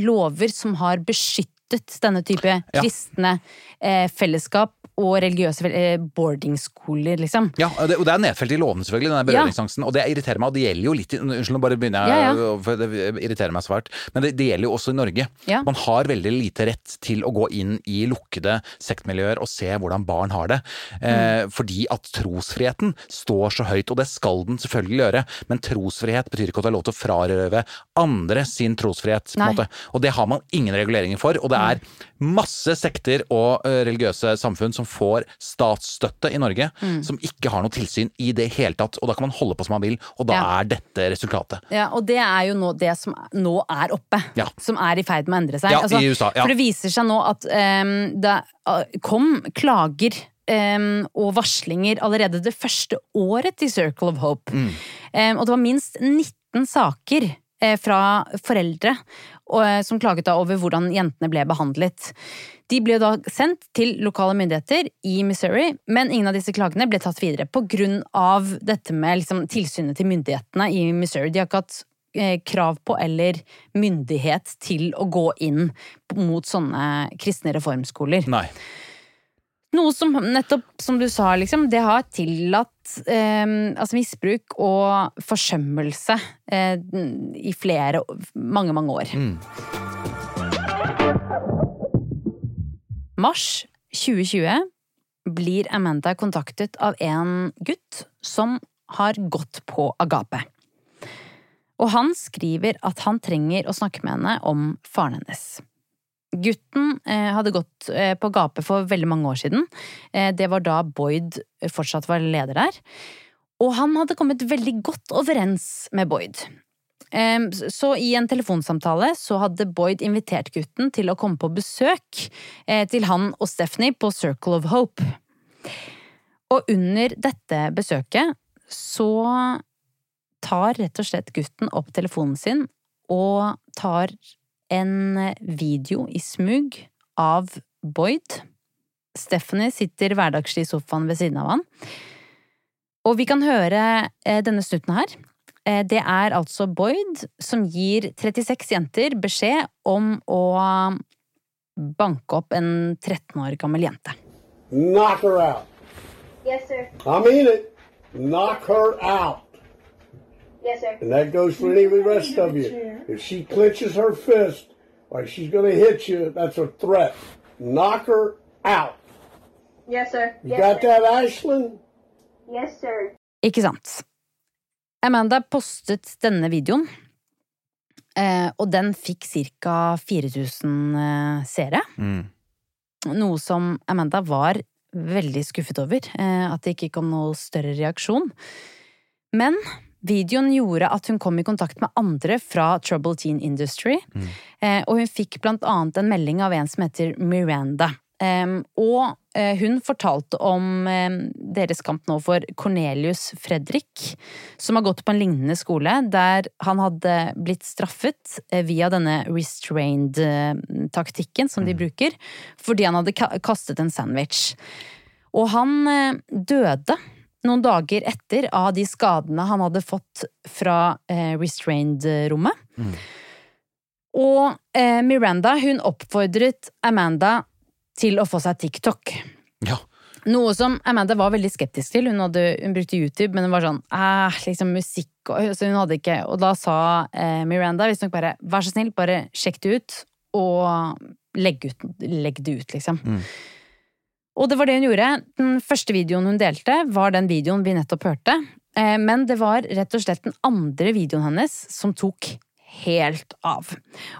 lover som har beskyttet denne type kristne eh, fellesskap og religiøse eh, boardingskoler, liksom.
Ja, og det, og det er nedfelt i lovene, selvfølgelig, den berøringsangsten. Ja. Og det irriterer meg, og det gjelder jo litt Unnskyld, nå bare begynner jeg,
Ja,
for det irriterer meg svært. Men det, det gjelder jo også i Norge.
Ja.
Man har veldig lite rett til å gå inn i lukkede sektmiljøer og se hvordan barn har det.
Mm.
Eh, fordi at trosfriheten står så høyt, og det skal den selvfølgelig gjøre. Men trosfrihet betyr ikke at du har lov til å frarøve andre sin trosfrihet. på en måte. Og det har man ingen reguleringer for. Og det er masse sekter og eh, religiøse samfunn som får statsstøtte i Norge,
Mm.
som ikke har noe tilsyn i det hele tatt. Og da kan man holde på som man vil, og da
Ja.
er dette resultatet.
Ja, og det er jo nå det som nå er oppe.
Ja.
Som er i ferd med å endre seg.
Ja, i USA, ja.
For det viser seg nå at um, det kom klager Um, og varslinger allerede det første året til Circle of Hope.
Mm.
Um, og det var minst 19 saker eh, fra foreldre som klaget da over hvordan jentene ble behandlet. De ble da sendt til lokale myndigheter i Missouri, men ingen av disse klagene ble tatt videre av dette med liksom, tilsynet til myndighetene i Missouri. De har ikke hatt eh, krav på eller myndighet til å gå inn mot sånne kristne reformskoler.
Nei.
Noe som nettopp, som du sa, liksom, det har tillatt eh, altså misbruk og forsømmelse eh, i flere, mange, mange år. Mars 2020 blir Amanda kontaktet av en gutt som har gått på Agape. Og han skriver at han trenger å snakke med henne om faren hennes. Gutten eh, hadde gått eh, på gapet for veldig mange år siden. Eh, det var da Boyd fortsatt var leder der. Og han hadde kommet veldig godt overens med Boyd. Så i en telefonsamtale så hadde Boyd invitert gutten til å komme på besøk til han og Stephanie på Circle of Hope. Og under dette besøket så tar rett og slett gutten opp telefonen sin og tar en video i smug av Boyd. Stephanie sitter hverdagslig i sofaen ved siden av han. Og vi kan høre eh, denne snutten her. Eh, det er altså Boyd som gir 36 jenter beskjed om å banke opp en 13 år gammel jente.
Knock her out.
Yes, sir.
I mean it. Knock her out.
Yes, sir.
And that goes for any of the rest of you. If she clenches her fist or she's going to hit you, that's a threat. Knock her out.
Yes, sir.
You got that, Ashlyn?
Yes, sir.
Ikke sant? Amanda postet denne videoen, eh, og den fikk ca. 4000 seere. Mm. Noe som Amanda var veldig skuffet over, eh, at det ikke kom noe større reaksjon. Men videoen gjorde at hun kom i kontakt med andre fra Trouble Teen Industry, Mm. og hun fikk blant annet en melding av en som heter Miranda. Og eh, hun fortalte om deres kamp nå for Cornelius Fredrik, som har gått på en lignende skole, der han hadde blitt straffet eh, via denne restrained-taktikken som de bruker, fordi han hadde kastet en sandwich. Og han eh, døde noen dager etter av de skadene han hadde fått fra eh, restrained-rommet. Og eh, Miranda hun oppfordret Amanda til å få seg TikTok.
Ja.
Noe som Amanda var veldig skeptisk til. Hun, hadde, hun brukte YouTube, men hun var sånn eh, liksom musikk og, så hun hadde ikke, og da sa eh, Miranda visstnok bare vær så snill, bare sjekk det ut, og legg, ut, legg det ut, liksom. Og det var det hun gjorde. Den første videoen hun delte, var den videoen vi nettopp hørte. Eh, Men det var rett og slett den andre videoen hennes som tok helt av.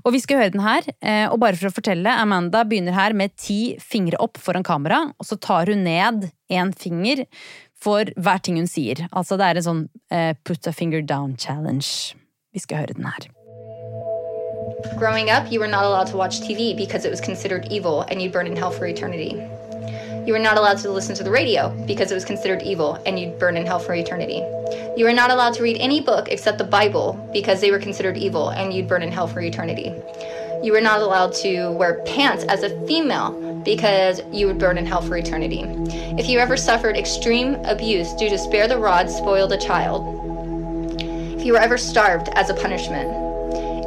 Og vi skal høre den her, eh, og bare for å fortelle, Amanda begynner her med ti fingre opp foran kamera, og så tar hun ned én finger for hver ting hun sier. Altså det er en sånn eh, put a finger down challenge. Vi skal høre den her.
Growing up, you were not allowed to watch TV because it was considered evil and you'd burn in hell for eternity. You were not allowed to listen to the radio because it was considered evil and you'd burn in hell for eternity. You were not allowed to read any book except the Bible because they were considered evil and you'd burn in hell for eternity. You were not allowed to wear pants as a female because you would burn in hell for eternity. If you ever suffered extreme abuse due to spare the rod spoil the child, if you were ever starved as a punishment,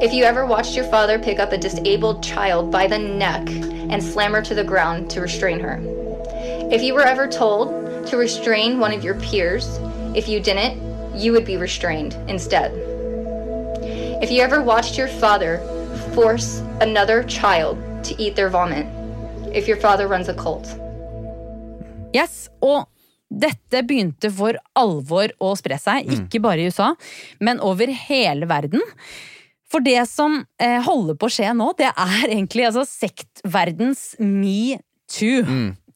if you ever watched your father pick up a disabled child by the neck and slam her to the ground to restrain her, if you were ever told to restrain one of your peers, if you didn't, you would be restrained instead. If you ever watched your father force another child to eat their vomit, if your father runs a cult,
Yes, og dette begynte for alvor å spre seg, ikke bare i USA, men over hele verden. For det som eh, holder på å skje nå, det er egentlig altså sektverdens metoo.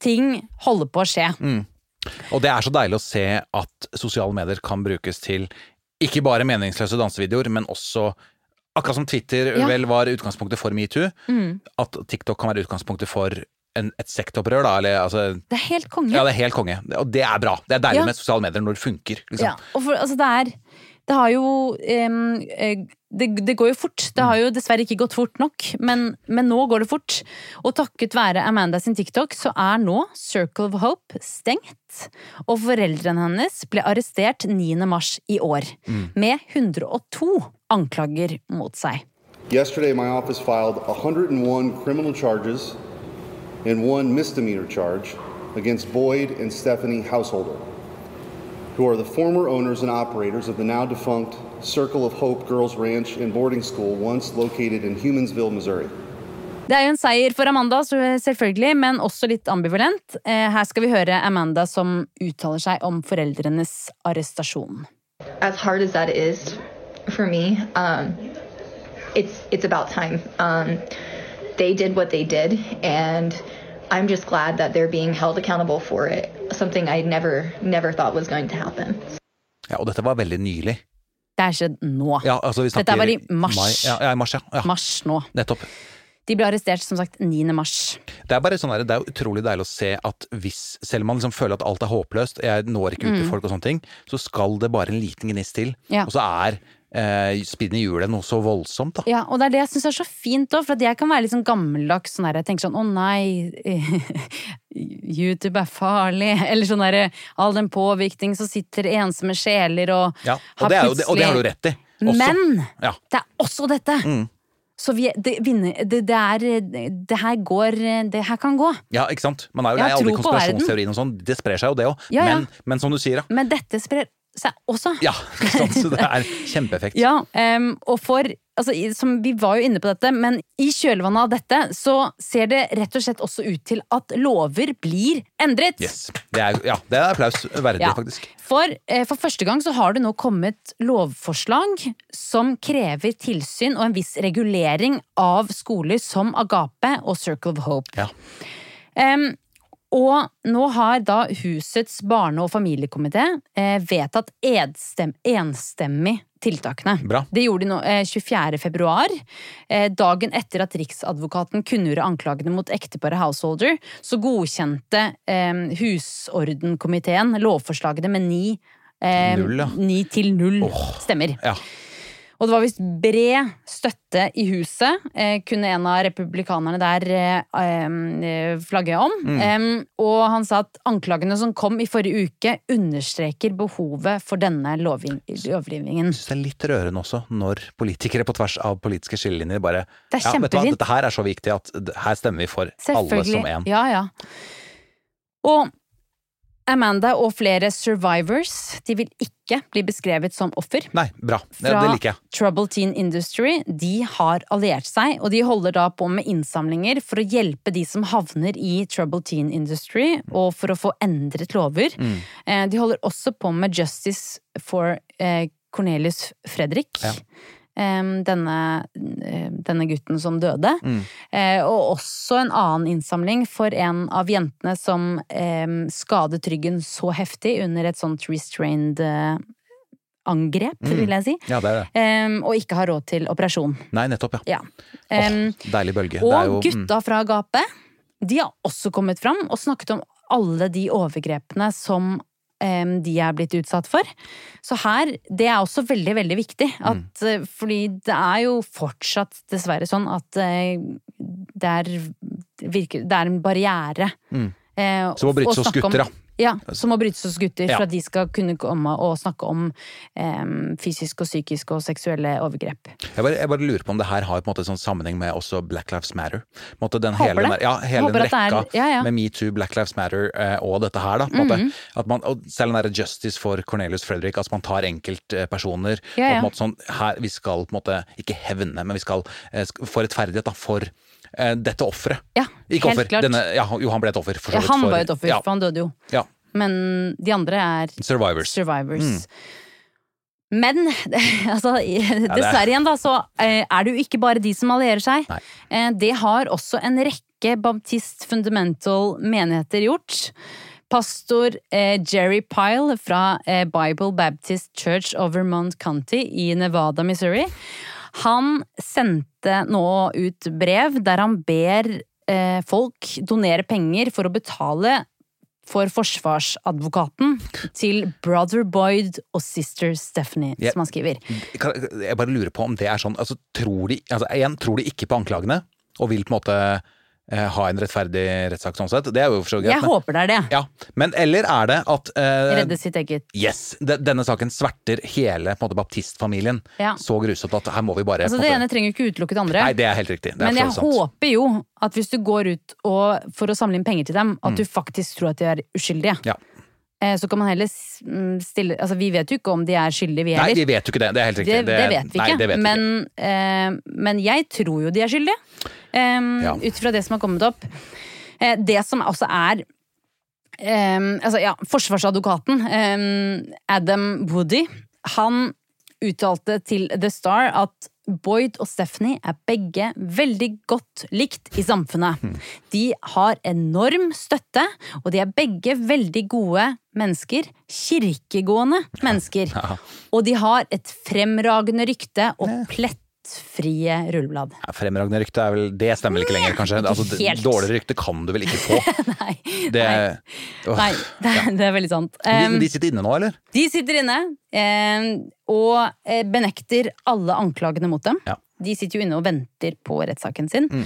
Ting holder på å skje.
Og det er så deilig å se at sosiale medier kan brukes til ikke bare meningsløse dansevideoer, men også Akkurat som Twitter
Ja.
vel var utgangspunktet for metoo, at TikTok kan være utgangspunktet for en, et sektopprør, da. Eller, altså,
Det er helt konge.
ja, det er helt konge. Og det er bra. Det er deilig
Ja.
med sosiale medier når det funker. Liksom.
Ja, og for, altså det er Det har jo eh, det, det går jo fort. Det har jo dessverre ikke gått fort nok, men, men nå går det fort. Og takket være Amanda sin TikTok så er nå Circle of Hope stengt. Og foreldrene hennes ble arrestert 9. mars i år. Med 102 anklager mot seg.
Yesterday, my office filed 101 criminal charges and one misdemeanor charge against Boyd and Stephanie Householder, who are the former owners and operators of the now defunct Circle of Hope Girls Ranch and Boarding School, once located in Humansville, Missouri.
Det er jo en seier for Amanda, selvfølgelig, men også litt ambivalent. Eh, Her skal vi høre Amanda som uttaler seg om foreldrenes arrestasjon.
as hard as that is for me, um, it's it's about time. Um, they did what they did, and I'm just glad that they're being held accountable for it. Something I never never thought was going to happen.
Ja, og dette var veldig nylig.
Det er skjedd nå.
Ja, altså, vi
Dette var i mars.
Mai. Ja, ja, mars, ja. ja.
Mars nå.
Nettopp.
De ble arrestert som sagt 9. mars.
Det er bare sånn der, det er utrolig deilig å se at hvis, selv om man liksom føler at alt er håpløst, jeg når ikke ut til folk og sånne ting, så skal det bare en liten gnist til,
Ja.
og så er eh, spinne hjulet noe så voldsomt, da.
Ja, og det er det jeg syns er så fint òg, for at jeg kan være litt sånn gammeldags sånn der, jeg tenker sånn å nei, (laughs) YouTube er farlig, (laughs) eller sånn derre all den påvirkning, så sitter ensomme sjeler og
Ja, og, det plutselig det, og det har du rett i. Også.
Men
Ja.
det er også dette!
Mm.
Så vi, det, vinner, det, det er Det her går Det her kan gå.
Ja, ikke sant? Man er jo lei
har
alle konspirasjonsteoriene og sånn. Det sprer seg jo, det òg.
Ja, ja.
men, men som du sier, da.
Men dette sprer seg også.
Ja, sant? Så det er kjempeeffekt. (laughs)
Ja, um, og for altså, som Vi var jo inne på dette, men i kjølvannet av dette så ser det rett og slett også ut til at lover blir endret.
Yes. Det er, ja, det er applaus verdig,
Ja.
faktisk.
For, eh, for første gang så har det nå kommet lovforslag som krever tilsyn og en viss regulering av skoler som Agape og Circle of Hope.
Ja.
Em, og nå har da husets barne- og familiekomité eh, vedtatt edstem, enstemmig tiltakene.
Bra.
Det gjorde de nå eh, 24. februar, eh, dagen etter at Riksadvokaten kunngjorde anklagene mot ekteparet Householder, så godkjente eh, Husordenkomiteen lovforslagene med ni, eh,
Null, ja.
ni til null stemmer.
Ja.
Og det var visst bred støtte i huset, eh, kunne en av republikanerne der eh, eh, flagge om.
Mm.
Em, og han sa at anklagene som kom i forrige uke, understreker behovet for denne lovgivningen.
Jeg synes det er litt rørende også, når politikere på tvers av politiske skillelinjer bare
Det er
ja, vet du hva. Dette her er så viktig at her stemmer vi for alle som en.
Ja, ja. Og Amanda og flere survivors de vil ikke bli beskrevet som offer.
Nei, bra.
Fra
det liker jeg.
Trouble Teen Industry de har alliert seg, og de holder da på med innsamlinger for å hjelpe de som havner i Trouble Teen Industry, og for å få endret lover.
Mm.
Eh, De holder også på med Justice for eh, Cornelius Fredrik.
Ja.
Denne, denne gutten som døde.
Mm.
Eh, og også en annen innsamling for en av jentene som skadet ryggen så heftig under et sånt restrained eh, angrep,
Mm.
vil jeg si.
Ja, det det.
Em, og ikke har råd til operasjon.
Nei, nettopp, ja.
Ja. Em,
Deilig bølge.
og
det jo, mm.
gutta fra gapet, de har også kommet fram og snakket om alle de overgrepene som de er blitt utsatt for. Så her, det er også veldig, veldig viktig. At,
Mm.
eh, Fordi det er jo fortsatt dessverre sånn at eh, det er, virker, det er en barriere.
Mm.
eh,
Som
å
bryte
snakke
skutter, da.
Ja, som må brytes hos gutter for at de skal kunne komme og snakke om um, fysisk og psykisk og seksuelle overgrep.
Jeg bare, jeg bare lurer på om det her har på en måte sånn sammenheng med også Black Lives Matter. Måte den
Håper
hele,
det.
den Ja, hele
Håper
den
at er-
rekka
ja, ja.
med metoo, Black Lives Matter eh, og dette her, da. På måte.
Mhm.
At man, og selv den derre justice for Cornelius Fredrik, at man tar enkeltpersoner
Ja, ja.
og på en måte sånn her, Vi skal på en måte ikke hevne, men vi skal eh, få rettferdighet da, for eh, dette offeret.
Ja,
Ikke
helt
offer.
klart.
Denne, ja, jo, han ble et offer, for så
Ja, han
for-
var jo et offer,
Ja,
for han døde jo.
ja.
Men de andre er
Survivors.
survivors.
Mm.
Men (laughs) altså, dessverre igjen, da, så eh, er det jo ikke bare de som allierer seg.
Nei.
Eh, Det har også en rekke baptist fundamental menigheter gjort. Pastor eh, Jerry Pyle fra eh, Bible Baptist Church of Vermont County i Nevada, Missouri. Han sendte nå ut brev der han ber eh, folk donere penger for å betale for forsvarsadvokaten til brother Boyd og sister Stephanie,
jeg,
som han skriver.
Jeg bare lurer på om det er sånn altså, tror, de, altså, igjen, tror de ikke på anklagene, og vil på en måte ha en rettferdig rettssak sånn sett? Det er jo for så vidt greit.
Jeg
men-
håper det er det.
Ja, men eller er det at eh,
Redde sitt eget.
Yes! De, denne saken sverter hele på en måte, baptistfamilien
Ja.
så grusomt at her må vi bare
Altså, det
måte,
ene trenger jo ikke utelukke det andre.
Nei, det er helt riktig. Det er
Men jeg
sant.
håper jo at hvis du går ut og, for å samle inn penger til dem, at
Mm.
du faktisk tror at de er uskyldige.
Ja.
Eh, Så kan man heller mm, stille Altså, vi vet jo ikke om de er skyldige, vi
Nei,
heller.
vi vet jo ikke det. Det er helt riktig.
Det, det vet vi
nei,
ikke.
det vet men,
men, eh, men jeg tror jo de er skyldige. Um,
Ja.
Ut fra det som har kommet opp. Eh, det som også er em, altså, ja, Forsvarsadvokaten, Adam Woody, han uttalte til The Star at Boyd og Stephanie er begge veldig godt likt i samfunnet.
Hmm.
De har enorm støtte, og de er begge veldig gode mennesker. Kirkegående mennesker. Og de har et fremragende rykte og pletter fettfrie rulleblad.
Ja, Fremragende rykte er vel Det stemmer vel ikke lenger, kanskje? Altså, dårligere rykte kan du vel ikke få? (laughs)
Nei.
Det,
Nei. Nei, det, det er veldig sant.
De,
Um,
de sitter inne nå, eller?
De sitter inne Um, og eh, benekter alle anklagene mot dem.
Ja.
De sitter jo inne og venter på rettssaken sin.
Mm.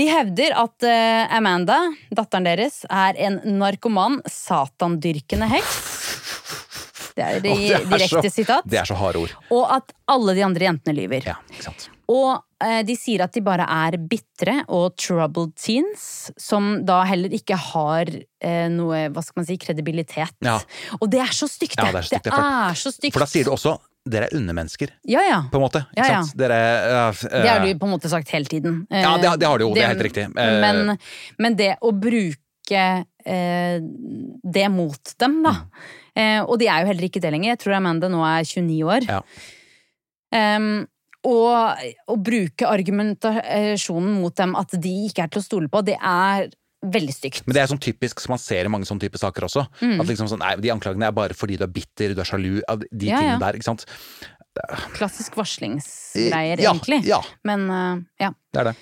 De hevder at eh, Amanda, datteren deres, er en narkoman, satandyrkende heks. Det er,
det
direkte sitat.
Det er så harde ord.
Og at alle de andre jentene lyver.
Ja, ikke sant.
Og eh, de sier at de bare er bitre og troubled teens, som da heller ikke har eh, noe, hva skal man si, kredibilitet.
Ja.
Og det er så stygt,
Ja, det er stygt,
det
det er
så stygt.
For da sier du også dere er undermennesker,
Ja, ja.
på en måte. Ikke
Ja, ja.
sant? Dere uh, uh,
Det har du på en måte sagt hele tiden. Eh,
Ja, det, det har du jo. Det, er helt riktig. Eh,
Men, men det å bruke eh, det mot dem, da.
Mm.
Eh, og de er jo heller ikke det lenger. Jeg tror Amanda nå er 29 år.
Ja.
Um, og å bruke argumentasjonen mot dem at de ikke er til å stole på, det er veldig stygt.
Men det er sånn typisk som man ser i mange sånne type saker også.
Mm.
At liksom sånn, nei, De anklagene er bare fordi du er bitter, du er sjalu. av De
Ja,
tingene
ja.
der, ikke sant.
Klassisk varslingsgreier,
Ja,
egentlig.
ja.
Men uh, ja.
Det er det.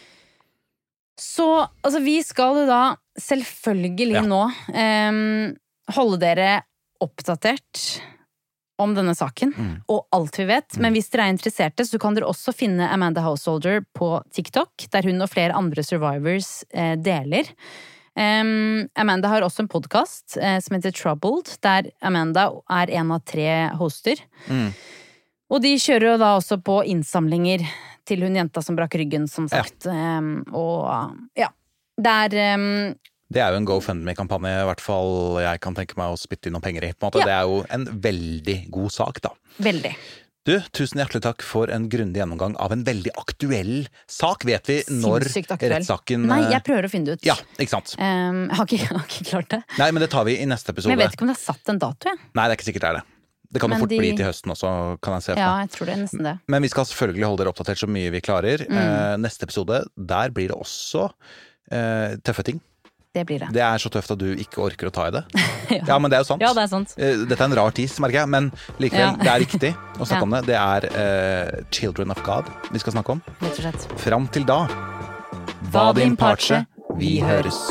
Så altså, vi skal jo da selvfølgelig nå um, holde dere oppdatert om denne saken
Mm.
og alt vi vet. Men hvis dere er interesserte, så kan dere også finne Amanda Householder på TikTok, der hun og flere andre survivors eh, deler. Um, Amanda har også en podkast eh, som heter Troubled, der Amanda er en av tre hoster.
Mm.
Og de kjører jo da også på innsamlinger til hun jenta som brakk ryggen, som
Ja.
sagt. Em, og ja. Det er em,
Det er jo en GoFundMe-kampanje i hvert fall jeg kan tenke meg å spytte inn noen penger i. på en måte.
Ja.
Det er jo en veldig god sak, da.
veldig.
Du, tusen hjertelig takk for en grundig gjennomgang av en veldig aktuell sak. Vet vi når rettssaken
Nei,
eh,
jeg prøver å finne det ut.
Ja, ikke sant.
Um, jeg, har ikke, jeg har ikke klart det.
Nei, men det tar vi i neste episode.
Men jeg vet ikke om det er satt en dato, jeg.
Nei, det er ikke sikkert det er det. Det kan jo fort
de-
bli til høsten også, kan jeg se
Ja, jeg tror det er nesten det.
Men vi skal selvfølgelig holde dere oppdatert så mye vi klarer.
Mm.
Uh, neste episode, der blir det også uh, tøffe ting.
Det blir det.
Det er så tøft at du ikke orker å ta i det. (laughs)
Ja.
Ja, men det er jo sant.
Ja, det er sant.
Eh, Dette er en rar tis, merker jeg, men likevel,
Ja.
det er riktig (laughs) å snakke om det. Det er uh, Children of God vi skal snakke om.
Rett og slett.
Fram til da,
hva din parce,
vi høres.